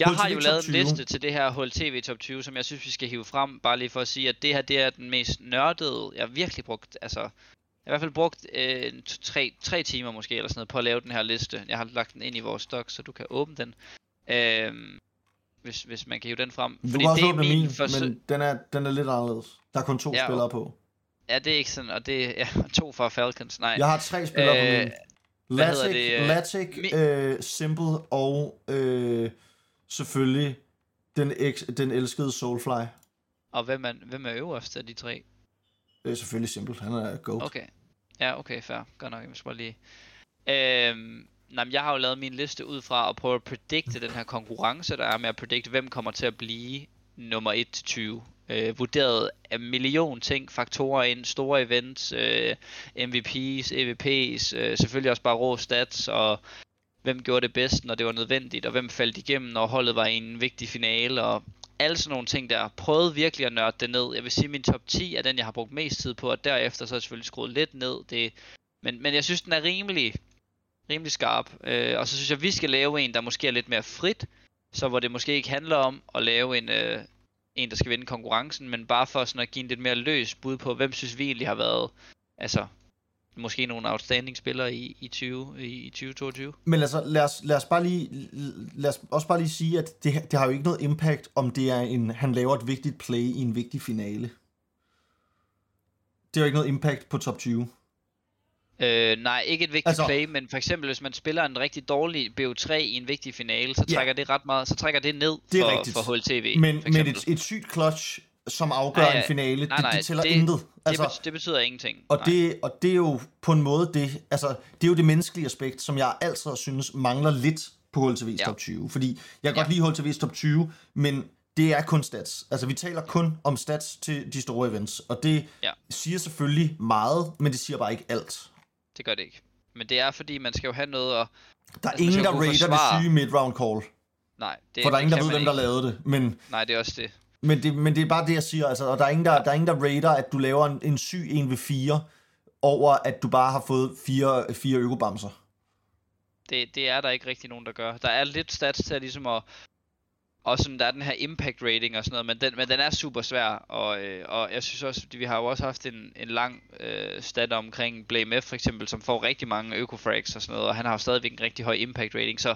Jeg HLTV har jo lavet en liste til det her HLTV Top 20, som jeg synes, vi skal hive frem, bare lige for at sige, at det her, det er den mest nørdede, jeg har virkelig brugt, altså, jeg har i hvert fald brugt øh, tre, tre timer måske, eller sådan noget, på at lave den her liste. Jeg har lagt den ind i vores stok, så du kan åbne den. Øh, hvis, hvis man kan hive den frem. Du Fordi kan også det er min, min forsøg... men den er, den er lidt anderledes. Der er kun to ja, spillere på. Ja, det er ikke sådan, og det er ja, to fra Falcons, nej. Jeg har tre spillere øh, på min. Latic, det, Latic mi- øh, Simple og øh, selvfølgelig den, eks, den elskede Soulfly. Og hvem er, hvem er øverst af de tre? Det er selvfølgelig Simple, han er GOAT. Okay, ja okay, fair. Godt nok, jeg skal bare lige... Øhm, Nej, jeg har jo lavet min liste ud fra at prøve at predikte den her konkurrence, der er med at predikte, hvem kommer til at blive nummer 1 til 20. Øh, vurderet af million ting, faktorer ind, store events, øh, MVP's, EVP's, øh, selvfølgelig også bare rå stats, og hvem gjorde det bedst, når det var nødvendigt, og hvem faldt igennem, når holdet var i en vigtig finale, og alle sådan nogle ting der. Prøvede virkelig at nørde det ned. Jeg vil sige, at min top 10 er den, jeg har brugt mest tid på, og derefter så har jeg selvfølgelig skruet lidt ned. Det, men, men jeg synes, den er rimelig rimelig skarp. Øh, og så synes jeg, vi skal lave en, der måske er lidt mere frit, så hvor det måske ikke handler om at lave en, øh, en der skal vinde konkurrencen, men bare for sådan at give en lidt mere løs bud på, hvem synes vi egentlig har været, altså måske nogle outstanding spillere i, i, 20, i, 2022. Men altså, lad os, lad os bare lige, lad os også bare lige sige, at det, det har jo ikke noget impact, om det er en, han laver et vigtigt play i en vigtig finale. Det har jo ikke noget impact på top 20. Øh, nej, ikke et vigtigt altså, play, men for eksempel hvis man spiller en rigtig dårlig BO3 i en vigtig finale, så trækker ja, det ret meget, så trækker det ned det for, rigtigt. for HLTV. Men, men et, et sygt clutch, som afgør nej, ja, en finale, nej, nej, det, det tæller det, intet. Altså, det, det betyder ingenting. Og det, og det er jo på en måde det, altså, det er jo det menneskelige aspekt, som jeg altid synes mangler lidt på HLTV's ja. top 20. Fordi jeg kan ja. godt lide HLTV's top 20, men det er kun stats. Altså, vi taler kun om stats til de store events, og det ja. siger selvfølgelig meget, men det siger bare ikke alt. Det gør det ikke. Men det er fordi, man skal jo have noget at... Der er altså, ingen, der raider det syge mid-round call. Nej, det For der er ingen, der ved, hvem der lavede det. Men, Nej, det er også det. Men det, men det er bare det, jeg siger. Altså, og der er ingen, der, der, er ingen, der raider, at du laver en, en syg 1 ved 4 over, at du bare har fået fire, fire økobamser. Det, det er der ikke rigtig nogen, der gør. Der er lidt stats til at, ligesom at, og sådan, der er den her impact rating og sådan noget, men den, men den er super svær, og, øh, og jeg synes også, vi har jo også haft en, en lang øh, stat omkring Blame F for eksempel, som får rigtig mange økofrags og sådan noget, og han har jo stadigvæk en rigtig høj impact rating, så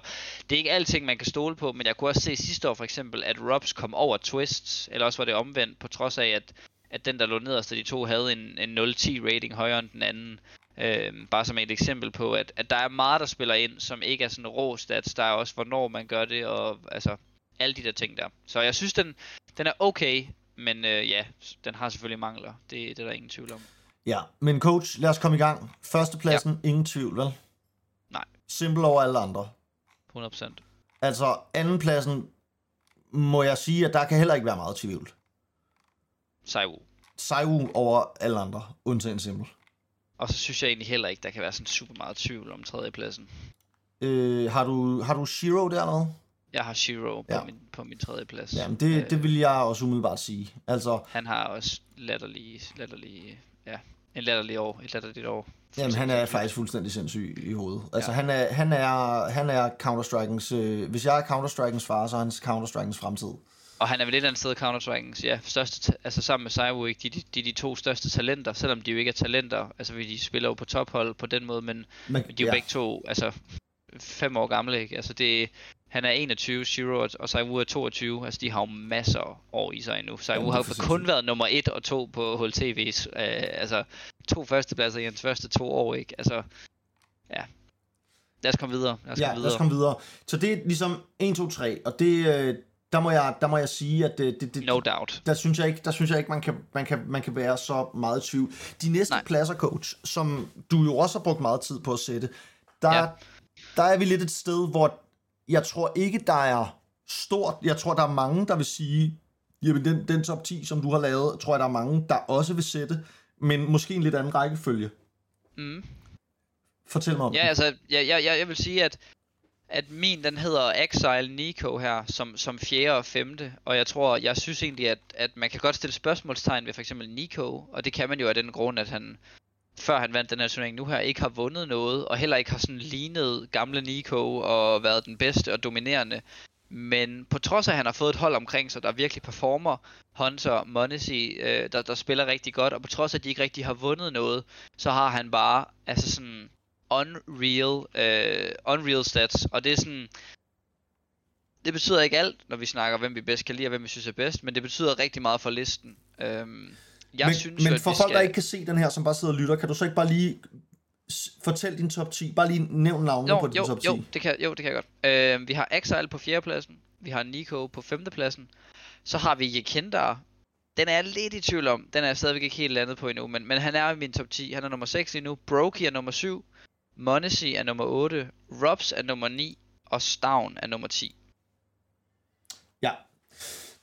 det er ikke alting, man kan stole på, men jeg kunne også se sidste år for eksempel, at Robs kom over Twists, eller også var det omvendt, på trods af, at, at den, der lå nederst af de to, havde en, en 0-10 rating højere end den anden. Øh, bare som et eksempel på, at, at der er meget, der spiller ind, som ikke er sådan rå stats. Der er også, hvornår man gør det, og altså alle de der ting der. Så jeg synes, den, den er okay, men øh, ja, den har selvfølgelig mangler. Det, det er der ingen tvivl om. Ja, men coach, lad os komme i gang. Førstepladsen, ja. ingen tvivl, vel? Nej. Simpel over alle andre. 100%. Altså, andenpladsen, må jeg sige, at der kan heller ikke være meget tvivl. Saiwu. Saiwu over alle andre, undtagen simpel. Og så synes jeg egentlig heller ikke, der kan være sådan super meget tvivl om tredjepladsen. Øh, har, du, har du Shiro dernede? Jeg har Shiro på, ja. min, på min tredje plads. Jamen, det, øh, det vil jeg også umiddelbart sige. Altså, han har også latterlige, latterlige, ja, en latterlig år, et latterligt år. Jamen, han er faktisk fuldstændig sindssyg i hovedet. Altså, ja. han, er, han, er, han er Counter-Strikens... Øh, hvis jeg er Counter-Strikens far, så er han Counter-Strikens fremtid. Og han er vel et eller andet sted Counter-Strikens, ja, største, altså sammen med Cyberwick, de, de, de, de to største talenter, selvom de jo ikke er talenter, altså de spiller jo på tophold på den måde, men, men, men de er jo ja. begge to, altså fem år gamle, ikke? Altså det, han er 21, Shiro og Saiwu er 22. Altså, de har jo masser år i sig endnu. Saiwu ja, har jo kun været nummer 1 og 2 på HLTV's. Øh, altså, to førstepladser i hans første to år, ikke? Altså, ja. Lad os komme videre. Lad os ja, komme videre. lad os komme videre. Så det er ligesom 1, 2, 3, og det, øh, der må jeg, der må jeg sige, at det, det, det, no doubt. Der synes jeg ikke, der synes jeg ikke man, kan, man, kan, man kan være så meget i tvivl. De næste Nej. pladser, coach, som du jo også har brugt meget tid på at sætte, der, ja. der er vi lidt et sted, hvor jeg tror ikke, der er stort. Jeg tror, der er mange, der vil sige, jamen den, den top 10, som du har lavet, tror jeg, der er mange, der også vil sætte, men måske en lidt anden rækkefølge. Mm. Fortæl mig om Ja, det. altså, jeg, jeg, jeg vil sige, at at min den hedder Exile Nico her som, som fjerde og femte, og jeg tror, jeg synes egentlig, at, at man kan godt stille spørgsmålstegn ved for eksempel Nico, og det kan man jo af den grund, at han før han vandt den her turnering nu her, ikke har vundet noget, og heller ikke har sådan lignet gamle Nico og været den bedste og dominerende. Men på trods af, at han har fået et hold omkring sig, der virkelig performer, Hunter, Monesi, øh, der, der spiller rigtig godt, og på trods af, at de ikke rigtig har vundet noget, så har han bare altså sådan unreal, øh, unreal stats, og det er sådan, det betyder ikke alt, når vi snakker, hvem vi bedst kan lide, og hvem vi synes er bedst, men det betyder rigtig meget for listen. Øhm, jeg men, synes, men for folk, skal... der ikke kan se den her, som bare sidder og lytter, kan du så ikke bare lige fortæl din top 10? Bare lige nævn navnene på din jo, top 10. Jo, det kan, jo, det kan jeg godt. Uh, vi har Exile på fjerdepladsen. Vi har Nico på femtepladsen. Så har vi Jekindar. Den er jeg lidt i tvivl om. Den er jeg stadigvæk ikke helt landet på endnu. Men, men han er i min top 10. Han er nummer 6 lige nu. Brokey er nummer 7. Monesi er nummer 8. Robs er nummer 9. Og Stavn er nummer 10.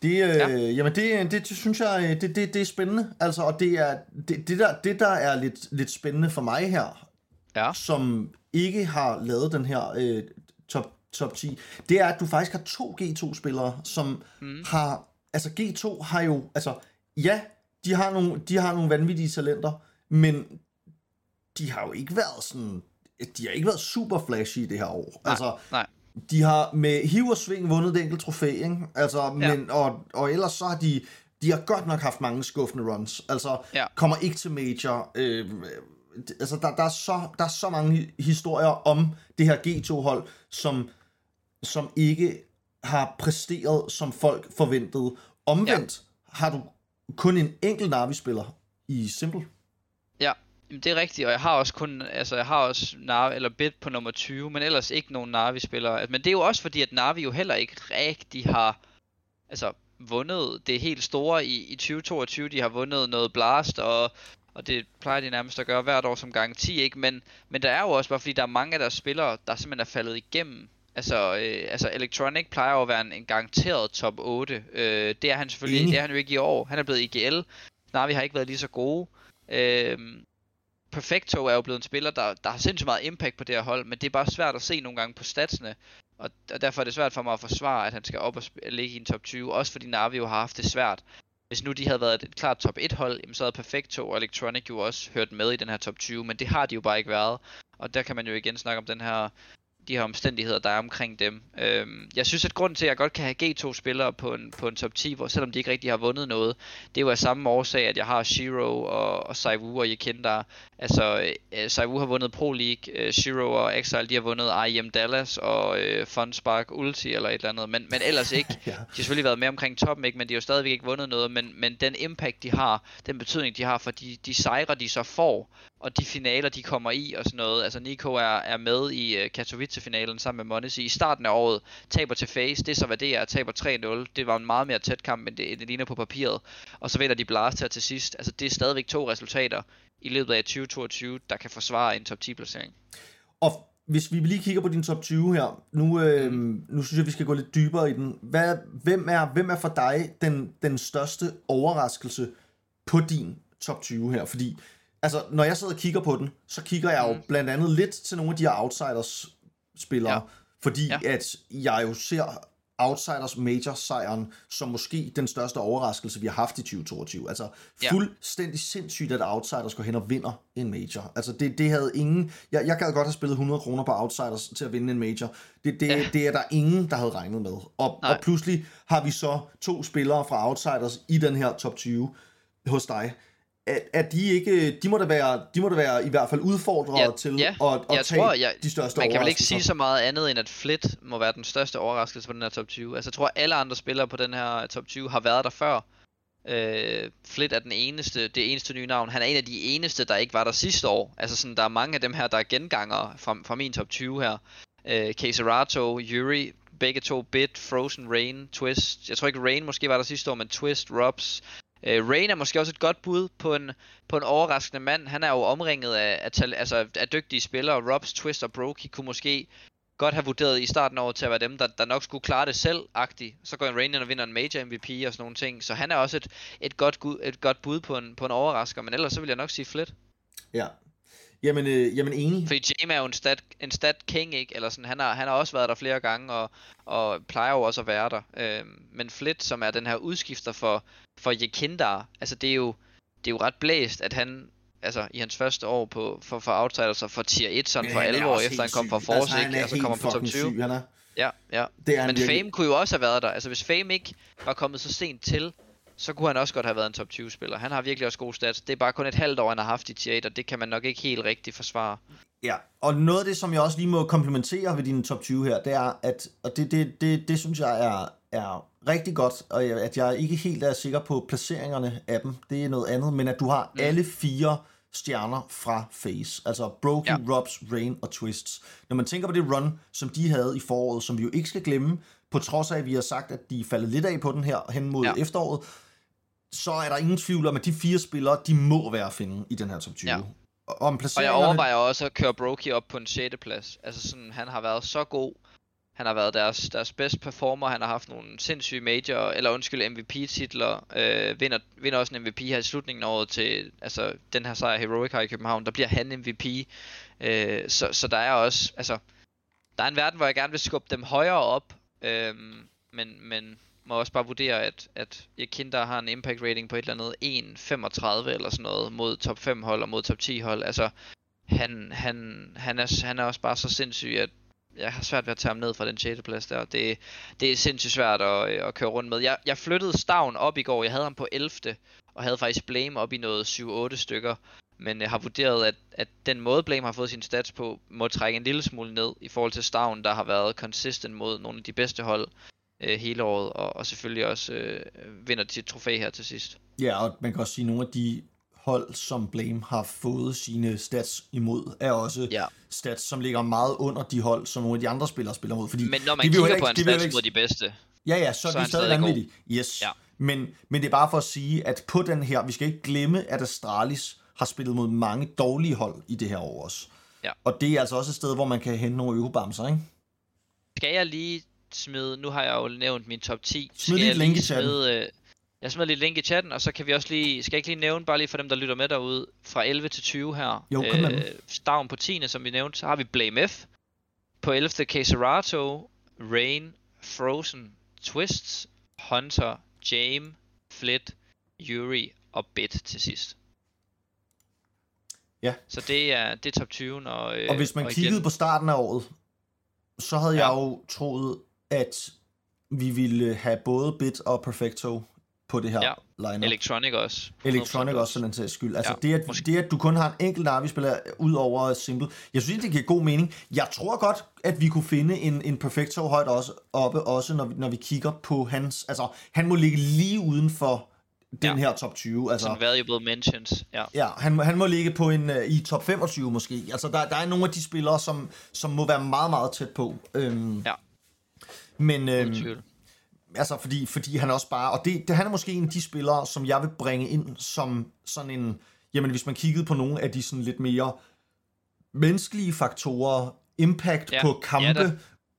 Det, øh, ja. Jamen det, det, det synes jeg, øh, det, det, det er spændende. Altså, og det, er, det, det, der, det der er lidt, lidt spændende for mig her, ja. som ikke har lavet den her øh, top, top 10, det er, at du faktisk har to G2-spillere, som mm. har, altså G2 har jo, altså ja, de har nogle, de har nogle vanvittige talenter, men de har jo ikke været sådan, de har ikke været super flashy i det her år. Nej, altså, nej de har med hiv og sving vundet det enkelt trofæ, ikke? Altså, ja. men, og, og ellers så har de, de har godt nok haft mange skuffende runs. Altså, ja. kommer ikke til major. Øh, altså, der, der, er så, der er så mange historier om det her G2-hold, som, som ikke har præsteret, som folk forventede. Omvendt ja. har du kun en enkelt Navi-spiller i Simple. Jamen, det er rigtigt, og jeg har også kun, altså jeg har også Navi, eller bid på nummer 20, men ellers ikke nogen Navi-spillere. Men det er jo også fordi, at Navi jo heller ikke rigtig har, altså vundet det helt store i, i 2022. De har vundet noget Blast, og, og det plejer de nærmest at gøre hvert år som gang 10, ikke? Men, men der er jo også bare, fordi der er mange af deres spillere, der simpelthen er faldet igennem. Altså, øh, altså Electronic plejer jo at være en, en garanteret top 8. Øh, det er han selvfølgelig, mm. det er han jo ikke i år. Han er blevet IGL. Navi har ikke været lige så gode. Øh, Perfecto er jo blevet en spiller, der, der har sindssygt meget impact på det her hold, men det er bare svært at se nogle gange på statsene, og, og derfor er det svært for mig at forsvare, at han skal op og ligge i en top 20, også fordi Navi jo har haft det svært. Hvis nu de havde været et klart top 1 hold, jamen så havde Perfecto og Electronic jo også hørt med i den her top 20, men det har de jo bare ikke været. Og der kan man jo igen snakke om den her de her omstændigheder, der er omkring dem. Øhm, jeg synes, at grunden til, at jeg godt kan have G2 spillere på en, på en top 10, hvor, selvom de ikke rigtig har vundet noget, det er jo af samme årsag, at jeg har Shiro og, og Saiwu og Yekindar. Altså, øh, Saiwu har vundet Pro League, øh, Shiro og Exile, de har vundet IEM Dallas og øh, Funspark Ulti eller et eller andet, men, men ellers ikke. ja. De har selvfølgelig været med omkring toppen, ikke? men de har jo stadigvæk ikke vundet noget, men, men den impact, de har, den betydning, de har for de, de sejre, de så får, og de finaler, de kommer i og sådan noget. Altså Nico er, er med i uh, Katowice-finalen sammen med Monesi i starten af året, taber til Face, det er så hvad det er, taber 3-0. Det var en meget mere tæt kamp, end det, det ligner på papiret. Og så vinder de Blast her til sidst. Altså det er stadigvæk to resultater i løbet af 2022, der kan forsvare en top 10 placering. Og hvis vi lige kigger på din top 20 her, nu, øh, mm. nu synes jeg, vi skal gå lidt dybere i den. Hvad, hvem, er, hvem er for dig den, den største overraskelse på din top 20 her? Fordi altså, når jeg sidder og kigger på den, så kigger jeg jo mm. blandt andet lidt til nogle af de her outsiders-spillere, ja. fordi ja. at jeg jo ser Outsiders Major-sejren som måske den største overraskelse, vi har haft i 2022. Altså ja. fuldstændig sindssygt, at Outsiders går hen og vinder en Major. Altså det, det havde ingen... Jeg, jeg gad godt have spillet 100 kroner på Outsiders til at vinde en Major. Det, det, ja. det er der ingen, der havde regnet med. Og, og pludselig har vi så to spillere fra Outsiders i den her top 20 hos dig at, at de ikke, de må da være, de må da være i hvert fald udfordrere ja, til ja. at, at jeg tage tror, jeg, de største Man kan vel ikke sige så meget andet, end at Flit må være den største overraskelse på den her top 20. Altså jeg tror, alle andre spillere på den her top 20 har været der før. Uh, Flit er den eneste, det eneste nye navn. Han er en af de eneste, der ikke var der sidste år. Altså sådan, der er mange af dem her, der er genganger fra, fra min top 20 her. Uh, Caserato, Yuri, begge to Bit, Frozen Rain, Twist. Jeg tror ikke Rain måske var der sidste år, men Twist, Robs, Øh, Rain er måske også et godt bud på en, på en overraskende mand. Han er jo omringet af, af, altså, af dygtige spillere. Robs, Twist og Brokey kunne måske godt have vurderet i starten over til at være dem, der, der nok skulle klare det selv-agtigt. Så går en Rain ind og vinder en major MVP og sådan nogle ting. Så han er også et, et, godt, et godt bud på en, på en overrasker. Men ellers så vil jeg nok sige Flit. Ja, Jamen, øh, jamen enig. Fordi James er jo en stat, en stat king, ikke? Eller sådan, han, har, han har også været der flere gange, og, og plejer jo også at være der. Øh, men Flit, som er den her udskifter for, for Jekindar, altså det er jo, det er jo ret blæst, at han altså i hans første år på, for, for Outsiders og for tier 1 sådan for alvor, efter han kom fra Force, altså, ikke? Altså kommer på top 20. Syg, han er. Ja, ja. Det er Men virkelig... Fame kunne jo også have været der. Altså hvis Fame ikke var kommet så sent til, så kunne han også godt have været en top 20 spiller. Han har virkelig også gode stats. Det er bare kun et halvt år, han har haft i tier 8, og det kan man nok ikke helt rigtig forsvare. Ja, og noget af det, som jeg også lige må komplementere ved din top 20 her, det er, at og det, det, det, det synes jeg er, er rigtig godt, og at jeg ikke helt er sikker på placeringerne af dem, det er noget andet, men at du har mm. alle fire stjerner fra Face, altså Broken, ja. Robs, Rain og Twists. Når man tænker på det run, som de havde i foråret, som vi jo ikke skal glemme, på trods af, at vi har sagt, at de faldet lidt af på den her hen mod ja. efteråret, så er der ingen tvivl om, at de fire spillere, de må være at finde i den her top 20. Ja. Om og jeg overvejer også at køre Brokey op på en 6. plads. Altså sådan, han har været så god. Han har været deres, deres bedste performer. Han har haft nogle sindssyge major, eller undskyld, MVP-titler. Øh, vinder, vinder også en MVP her i slutningen af året til altså, den her sejr Heroic her i København. Der bliver han MVP. Øh, så, så der er også, altså, der er en verden, hvor jeg gerne vil skubbe dem højere op. Øh, men, men må også bare vurdere, at, at Kinder har en impact rating på et eller andet 1,35 eller sådan noget mod top 5 hold og mod top 10 hold. Altså, han, han, han, er, han er også bare så sindssyg, at jeg har svært ved at tage ham ned fra den 6. plads der. Det, det er sindssygt svært at, at køre rundt med. Jeg, jeg flyttede Stavn op i går. Jeg havde ham på 11. og havde faktisk Blame op i noget 7-8 stykker. Men jeg har vurderet, at, at den måde Blame har fået sin stats på, må trække en lille smule ned i forhold til Stavn, der har været consistent mod nogle af de bedste hold øh, hele året, og, og selvfølgelig også øh, vinder sit trofæ her til sidst. Ja, og man kan også sige, at nogle af de hold, som Blame har fået sine stats imod, er også ja. stats, som ligger meget under de hold, som nogle af de andre spillere spiller mod. Fordi men når man kigger på hans stats ikke... mod de bedste, ja, ja, så, så er de stadig vanvittige. Yes. Ja. Men, men det er bare for at sige, at på den her, vi skal ikke glemme, at Astralis har spillet mod mange dårlige hold i det her år også. Ja. Og det er altså også et sted, hvor man kan hente nogle økobamser, ikke? Skal jeg lige smide, nu har jeg jo nævnt min top 10. Smid lige link i chatten. Smide, øh, jeg smider lige link i chatten, og så kan vi også lige, skal jeg ikke lige nævne, bare lige for dem, der lytter med derude, fra 11 til 20 her. Jo, kom øh, Stavn på 10. som vi nævnte, så har vi Blame F. På 11. Caserato, Rain, Frozen, Twists, Hunter, Jame, Flit, Yuri og Bit til sidst. Ja. Så det er, det er top 20. Og, og hvis man og kiggede igen... på starten af året, så havde ja. jeg jo troet, at vi ville have både Bit og Perfecto på det her ja. lineup. Electronic også. Electronic også, for den sags skyld. Altså ja, det, at, det, at du kun har en enkelt Navi-spiller ud over Simple, jeg synes det giver god mening. Jeg tror godt, at vi kunne finde en, en Perfecto højt også, oppe, også når vi, når vi kigger på hans... Altså, han må ligge lige uden for den ja. her top 20. Altså, Some valuable mentions, ja. Ja, han, han må ligge på en, uh, i top 25 måske. Altså, der, der er nogle af de spillere, som, som må være meget, meget tæt på. Øhm, ja. Men, øhm, altså, fordi, fordi han også bare... Og det, det, han er måske en af de spillere, som jeg vil bringe ind som sådan en... Jamen, hvis man kiggede på nogle af de sådan lidt mere menneskelige faktorer, impact ja. på kampe, ja,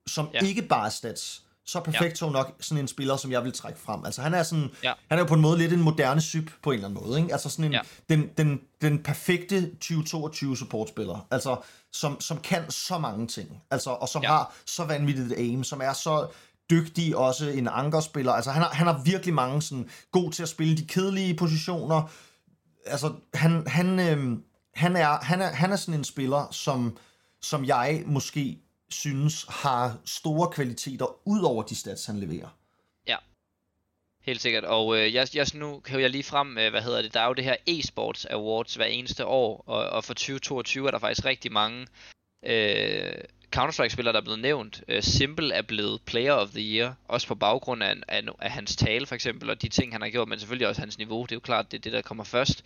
som ja. ikke bare stats, så er Perfecto ja. nok sådan en spiller, som jeg vil trække frem. Altså han er sådan, ja. han er jo på en måde lidt en moderne syp på en eller anden måde. Ikke? Altså sådan en, ja. den, den, den perfekte 2022 supportspiller. Altså som, som kan så mange ting. Altså, og som ja. har så vanvittigt aim, som er så dygtig også en ankerspiller. Altså han har, han har virkelig mange sådan, god til at spille de kedelige positioner. Altså han, han, øh, han, er, han, er, han er sådan en spiller, som, som jeg måske synes har store kvaliteter ud over de stats, han leverer. Ja, helt sikkert. Og øh, jeg, jeg, nu kan jeg lige frem, øh, hvad hedder det, der er jo det her e-sports awards hver eneste år, og, og for 2022 er der faktisk rigtig mange øh, Counter-Strike-spillere, der er blevet nævnt. Øh, Simple er blevet Player of the Year, også på baggrund af, af, af hans tale for eksempel, og de ting, han har gjort, men selvfølgelig også hans niveau. Det er jo klart, det er det, der kommer først.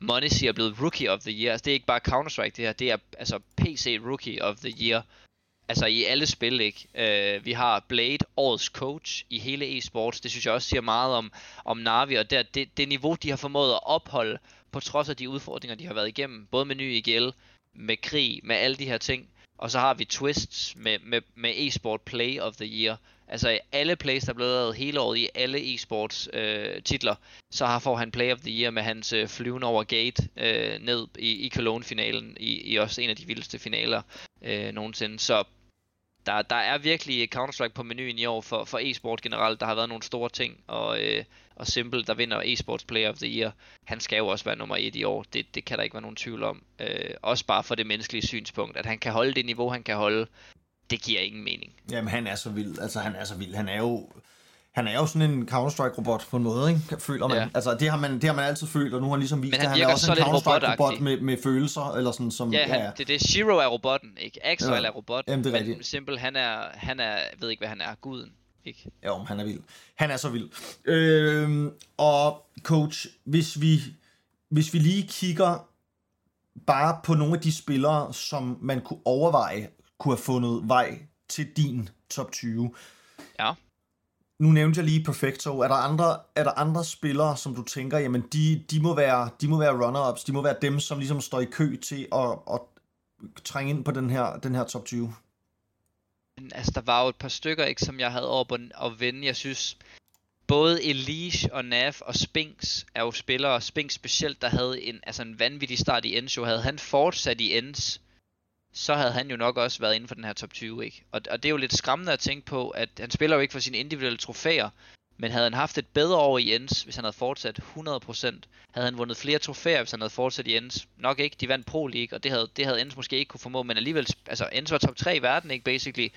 Money er blevet Rookie of the Year. Altså, det er ikke bare Counter-Strike, det her. Det er altså PC Rookie of the Year altså i alle spil, ikke? Øh, vi har Blade, årets coach i hele e-sports. Det synes jeg også siger meget om, om Navi, og der, det, det niveau, de har formået at opholde, på trods af de udfordringer, de har været igennem, både med ny IGL, med krig, med alle de her ting. Og så har vi Twists med, med, med e-sport Play of the Year. Altså i alle plays, der er blevet lavet hele året i alle e-sports øh, titler, så har får han Play of the Year med hans øh, flyvende over gate øh, ned i, i Cologne-finalen, i, i også en af de vildeste finaler øh, nogensinde. Så der, der er virkelig Counter-Strike på menuen i år for, for e-sport generelt. Der har været nogle store ting, og, øh, og Simple, der vinder e-sports Player of the Year, han skal jo også være nummer et i år. Det, det kan der ikke være nogen tvivl om. Øh, også bare for det menneskelige synspunkt, at han kan holde det niveau, han kan holde, det giver ingen mening. Jamen, han er så vild. Altså, han er så vild. Han er jo han er jo sådan en Counter-Strike-robot på en måde, ikke? føler man. Ja. Altså, det har, man, det har man altid følt, og nu har han ligesom vist, han at han er også en Counter-Strike-robot med, med følelser, eller sådan som... Ja, han, ja, ja. det er det. Zero er robotten, ikke? Axel ja. er robotten, Jamen, det er men. Simple, han er, han er, jeg ved ikke, hvad han er, guden, ikke? Jo, han er vild. Han er så vild. Øhm, og coach, hvis vi, hvis vi lige kigger bare på nogle af de spillere, som man kunne overveje, kunne have fundet vej til din top 20. Nu nævnte jeg lige Perfecto. Er der andre, er der andre spillere, som du tænker, jamen de, de, må være, de må være runner-ups, de må være dem, som ligesom står i kø til at, at trænge ind på den her, den her top 20? Altså, der var jo et par stykker, ikke, som jeg havde over at vende. Jeg synes, både Elise og Nav og Spinks er jo spillere, Spinks specielt, der havde en, altså en vanvittig start i Enzo. havde han fortsat i Ends, så havde han jo nok også været inden for den her top 20, ikke? Og, og det er jo lidt skræmmende at tænke på, at han spiller jo ikke for sine individuelle trofæer, men havde han haft et bedre år i Jens, hvis han havde fortsat 100%, havde han vundet flere trofæer, hvis han havde fortsat i Jens. Nok ikke, de vandt Pro League, og det havde, det havde Jens måske ikke kunne formå, men alligevel, altså Jens var top 3 i verden, ikke, basically.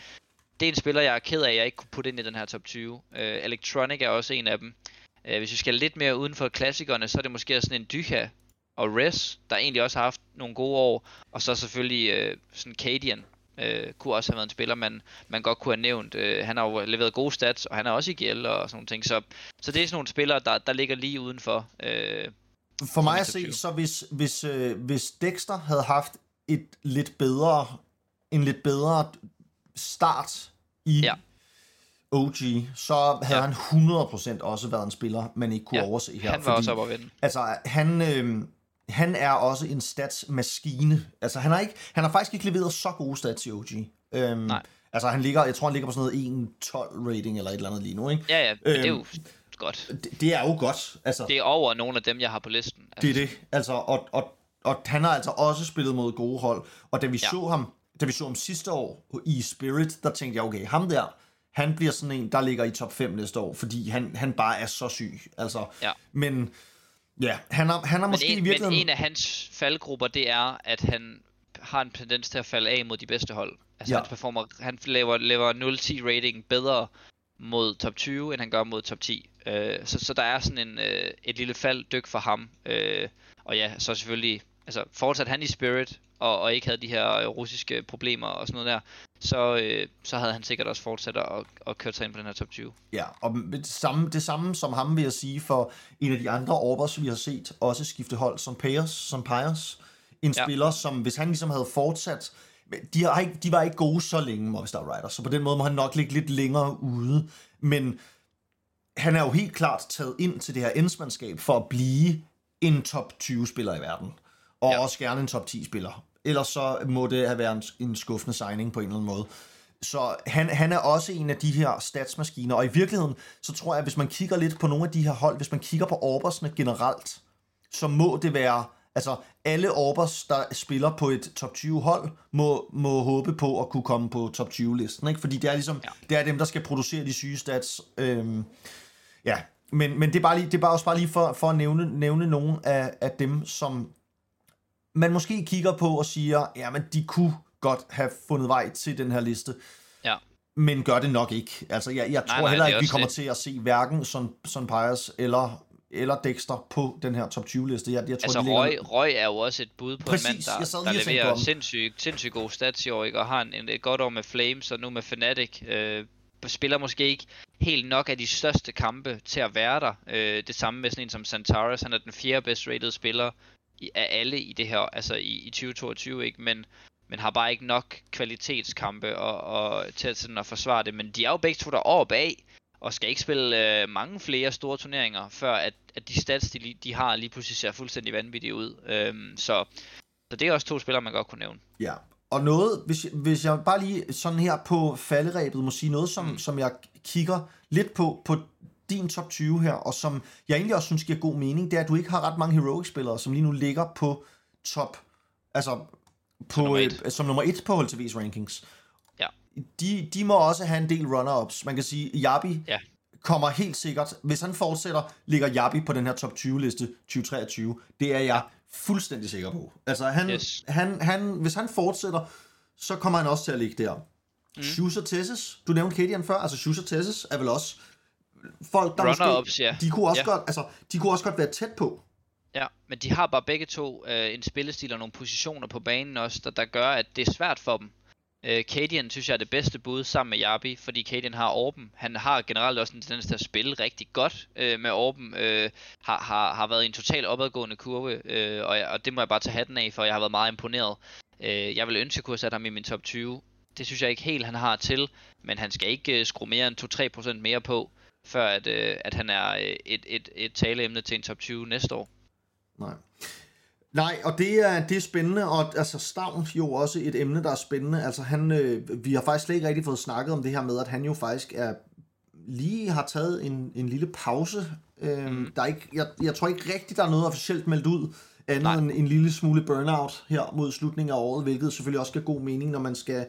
Det er en spiller, jeg er ked af, at jeg ikke kunne putte ind i den her top 20. Uh, øh, Electronic er også en af dem. Uh, hvis vi skal lidt mere uden for klassikerne, så er det måske sådan en Dyha, og Res, der egentlig også har haft nogle gode år, og så selvfølgelig øh, sådan Cadian, øh, kunne også have været en spiller, man, man godt kunne have nævnt. Øh, han har jo leveret gode stats, og han er også i GL og sådan nogle ting, så, så det er sådan nogle spillere, der, der ligger lige udenfor. Øh, For mig at se, så hvis, hvis, øh, hvis Dexter havde haft et lidt bedre, en lidt bedre start i ja. OG, så havde ja. han 100% også været en spiller, man ikke kunne ja. overse her. Han var fordi, også op at vinde. Altså, han, øh, han er også en statsmaskine. Altså, han har, ikke, han har faktisk ikke leveret så gode stats i OG. Øhm, Nej. Altså, han ligger, jeg tror, han ligger på sådan noget 1-12 rating eller et eller andet lige nu, ikke? Ja, ja, øhm, det er jo øhm, godt. Det, det er jo godt. Altså, det er over nogle af dem, jeg har på listen. Altså. Det er det. Altså, og, og, og han har altså også spillet mod gode hold. Og da vi ja. så ham, da vi så ham sidste år i Spirit, der tænkte jeg, okay, ham der, han bliver sådan en, der ligger i top 5 næste år, fordi han, han bare er så syg. Altså, ja. Men Ja, han har, han har måske en, i virkeligheden... Men en af hans faldgrupper, det er, at han har en tendens til at falde af mod de bedste hold. Altså Ja. han performer, han laver, laver 0-10 rating bedre mod top 20, end han gør mod top 10. Øh, så, så der er sådan en, øh, et lille fald dyk for ham. Øh, og ja, så selvfølgelig, altså fortsat han i spirit, og, og ikke havde de her øh, russiske problemer og sådan noget der, så, øh, så havde han sikkert også fortsat at, at køre sig ind på den her top 20. Ja, og det samme, det samme som ham vil jeg sige for en af de andre Orbers, vi har set, også skifte hold som Payers, som Payers. En ja. Spiller, som hvis han ligesom havde fortsat, de, har ikke, de var ikke gode så længe, Movistar Riders, så på den måde må han nok ligge lidt længere ude. Men han er jo helt klart taget ind til det her endsmandskab for at blive en top 20 spiller i verden. Og ja. Også gerne en top 10 spiller. Ellers så må det have været en, en skuffende signing på en eller anden måde. Så han, han er også en af de her statsmaskiner, og i virkeligheden, så tror jeg, at hvis man kigger lidt på nogle af de her hold, hvis man kigger på Orbersne generelt, så må det være, altså alle Orbers, der spiller på et top 20 hold, må, må håbe på at kunne komme på top 20 listen, ikke? fordi det er ligesom. Ja. det er dem, der skal producere de syge stats. Øhm, ja, men, men det er bare lige, det er bare også bare lige for, for at nævne, nævne nogle af, af dem, som man måske kigger på og siger, jamen de kunne godt have fundet vej til den her liste, Ja. men gør det nok ikke. Altså, jeg, jeg Nej, tror nej, heller det er ikke, vi kommer det. til at se hverken Son, Son Pius eller, eller Dexter på den her top 20-liste. Jeg, jeg tror, Altså ligger- Røg, Røg er jo også et bud på Præcis, en mand, der, der leverer sindssygt, sindssygt gode stats i år, ikke? og har en, en, et godt år med Flames, og nu med Fnatic. Øh, spiller måske ikke helt nok af de største kampe til at være der. Øh, det samme med sådan en som Santaris, han er den fjerde best rated spiller i, af alle i det her, altså i, i 2022, ikke? Men, men har bare ikke nok kvalitetskampe og, og til at, sådan at forsvare det. Men de er jo begge to der år bag, og skal ikke spille øh, mange flere store turneringer, før at, at de stats, de, de har, lige pludselig ser fuldstændig vanvittige ud. Øhm, så, så det er også to spillere, man godt kunne nævne. Ja, og noget, hvis, hvis jeg bare lige sådan her på falderæbet må sige noget, som, mm. som jeg kigger lidt på, på din top 20 her, og som jeg egentlig også synes giver god mening, det er, at du ikke har ret mange heroic-spillere, som lige nu ligger på top, altså på, nummer et, som nummer et på HLTV's rankings. Ja. De, de må også have en del runner-ups. Man kan sige, Jabi Ja. kommer helt sikkert, hvis han fortsætter, ligger Jabi på den her top 20-liste 2023. Det er jeg fuldstændig sikker på. Altså, han, Yes. han, han, hvis han fortsætter, så kommer han også til at ligge der. Mm. Shoes og Tessis, du nævnte Kadian før, altså Shoes og Tessis er vel også folk, der måske, Runner-ups, ja. de kunne også Ja. godt, altså, de kunne også godt være tæt på. Ja, men de har bare begge to øh, en spillestil og nogle positioner på banen også, der, der gør, at det er svært for dem. Øh, Cadian synes jeg er det bedste bud sammen med Jabi, fordi Cadian har Orben. Han har generelt også en tendens til at spille rigtig godt øh, med Orben. Øh, har, har, har været i en total opadgående kurve, øh, og, jeg, og det må jeg bare tage hatten af, for jeg har været meget imponeret. Øh, jeg vil ønske, at jeg kunne have sat ham i min top 20. Det synes jeg ikke helt, han har til, men han skal ikke øh, skrue mere end 2-3% mere på, før at, øh, at han er øh, et, et, et taleemne til en top 20 næste år. Nej. Nej, og det er, det er spændende, og altså Stavn jo også et emne, der er spændende. Altså han, øh, vi har faktisk slet ikke rigtig fået snakket om det her med, at han jo faktisk er lige har taget en, en lille pause. Øh, mm. der er ikke, jeg, jeg tror ikke rigtigt, der er noget officielt meldt ud, andet Nej. end en lille smule burnout her mod slutningen af året, hvilket selvfølgelig også giver god mening, når man skal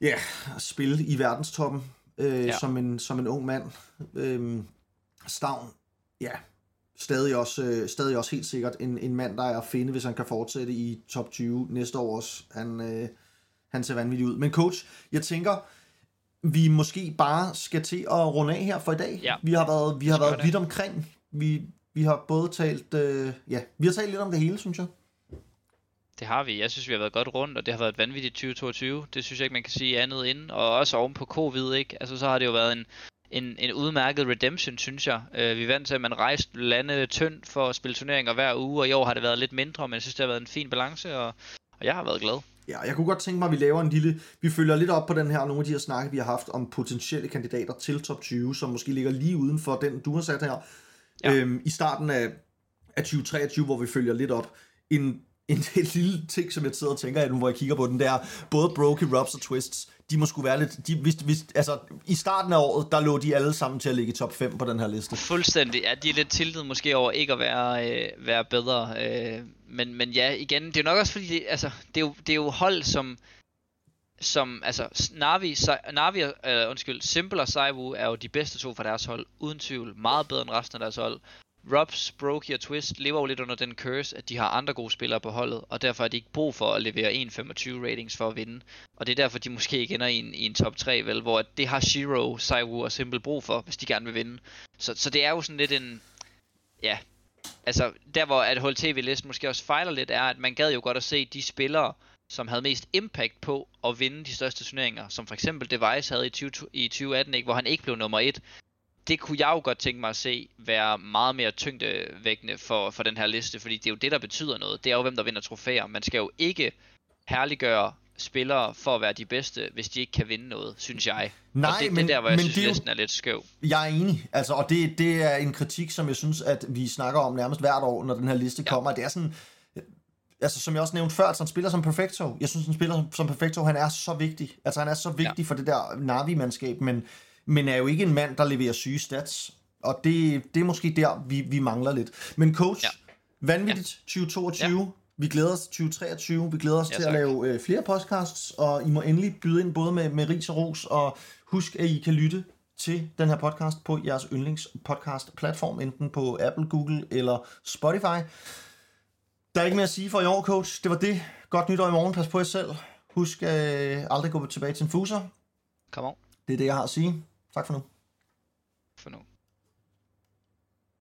ja, spille i verdenstoppen øh, ja. Som, en, som en ung mand. Øh, Stavn, ja, stadig også, øh, stadig også helt sikkert en, en mand, der er at finde, hvis han kan fortsætte i top 20 næste år også. Han, øh, han ser vanvittig ud. Men coach, jeg tænker, vi måske bare skal til at runde af her for i dag. Ja. Vi har været, vi har været vidt omkring. Vi, vi har både talt, øh, ja, vi har talt lidt om det hele, synes jeg. Det har vi. Jeg synes, vi har været godt rundt, og det har været et vanvittigt 2022. Det synes jeg ikke, man kan sige andet inden. Og også oven på covid, ikke? Altså, så har det jo været en, en, en udmærket redemption, synes jeg. Uh, vi er vant til, at man rejste lande tyndt for at spille turneringer hver uge, og i år har det været lidt mindre, men jeg synes, det har været en fin balance, og, og jeg har været glad. Ja, jeg kunne godt tænke mig, at vi laver en lille... Vi følger lidt op på den her, nogle af de her snakke, vi har haft om potentielle kandidater til top 20, som måske ligger lige uden for den, du har sat her. Ja. Øhm, I starten af, af 2023, hvor vi følger lidt op. En, en, en lille ting, som jeg sidder og tænker, nu hvor jeg kigger på den der, både Brokey, Robs og Twists, de må skulle være lidt... De, hvis, hvis, altså, I starten af året, der lå de alle sammen til at ligge i top 5 på den her liste. Fuldstændig. Ja, de er lidt tiltet måske over ikke at være, øh, være bedre. Øh, men, men ja, igen, det er jo nok også fordi, det, altså, det, er jo, det er jo hold, som, som altså, Navi, Si- Navi øh, undskyld, Simple og Saiwu er jo de bedste to fra deres hold, uden tvivl. Meget bedre end resten af deres hold. Robs, Brokey og Twist lever jo lidt under den curse, at de har andre gode spillere på holdet, og derfor har de ikke brug for at levere 1.25 ratings for at vinde. Og det er derfor, de måske ikke ender i en, i en top 3, vel, hvor det har Shiro, Saiwu og Simple brug for, hvis de gerne vil vinde. Så, så det er jo sådan lidt en, ja, altså der hvor at HLTV-listen måske også fejler lidt, er, at man gad jo godt at se de spillere, som havde mest impact på at vinde de største turneringer, som for eksempel Device havde i, 20, i 2018, ikke, hvor han ikke blev nummer 1, det kunne jeg jo godt tænke mig at se være meget mere tyngdevækkende for, for den her liste, fordi det er jo det, der betyder noget. Det er jo, hvem der vinder trofæer. Man skal jo ikke herliggøre spillere for at være de bedste, hvis de ikke kan vinde noget, synes jeg. Nej, og det, men, det er der, hvor jeg men synes, det listen er lidt skæv. Jeg er enig, altså, og det, det er en kritik, som jeg synes, at vi snakker om nærmest hvert år, når den her liste Ja. kommer. Det er sådan, altså som jeg også nævnte før, så en spiller som Perfecto, jeg synes, en spiller som, som Perfecto, han er så vigtig. Altså han er så vigtig ja. for det der Navi-mandskab, men, men er jo ikke en mand, der leverer syge stats. Og det, det er måske der, vi, vi mangler lidt. Men coach, Ja. ja. vanvittigt 2022. Ja. Vi glæder os til 2023. Vi glæder os Ja, til tak. at lave øh, flere podcasts, og I må endelig byde ind både med, med ris og ros, og husk, at I kan lytte til den her podcast på jeres yndlings podcast platform, enten på Apple, Google eller Spotify. Der er ikke mere at sige for i år, coach. Det var det. Godt nytår i morgen. Pas på jer selv. Husk øh, aldrig gå tilbage til en fuser. Come on. Det er det, jeg har at sige. Tak for nu.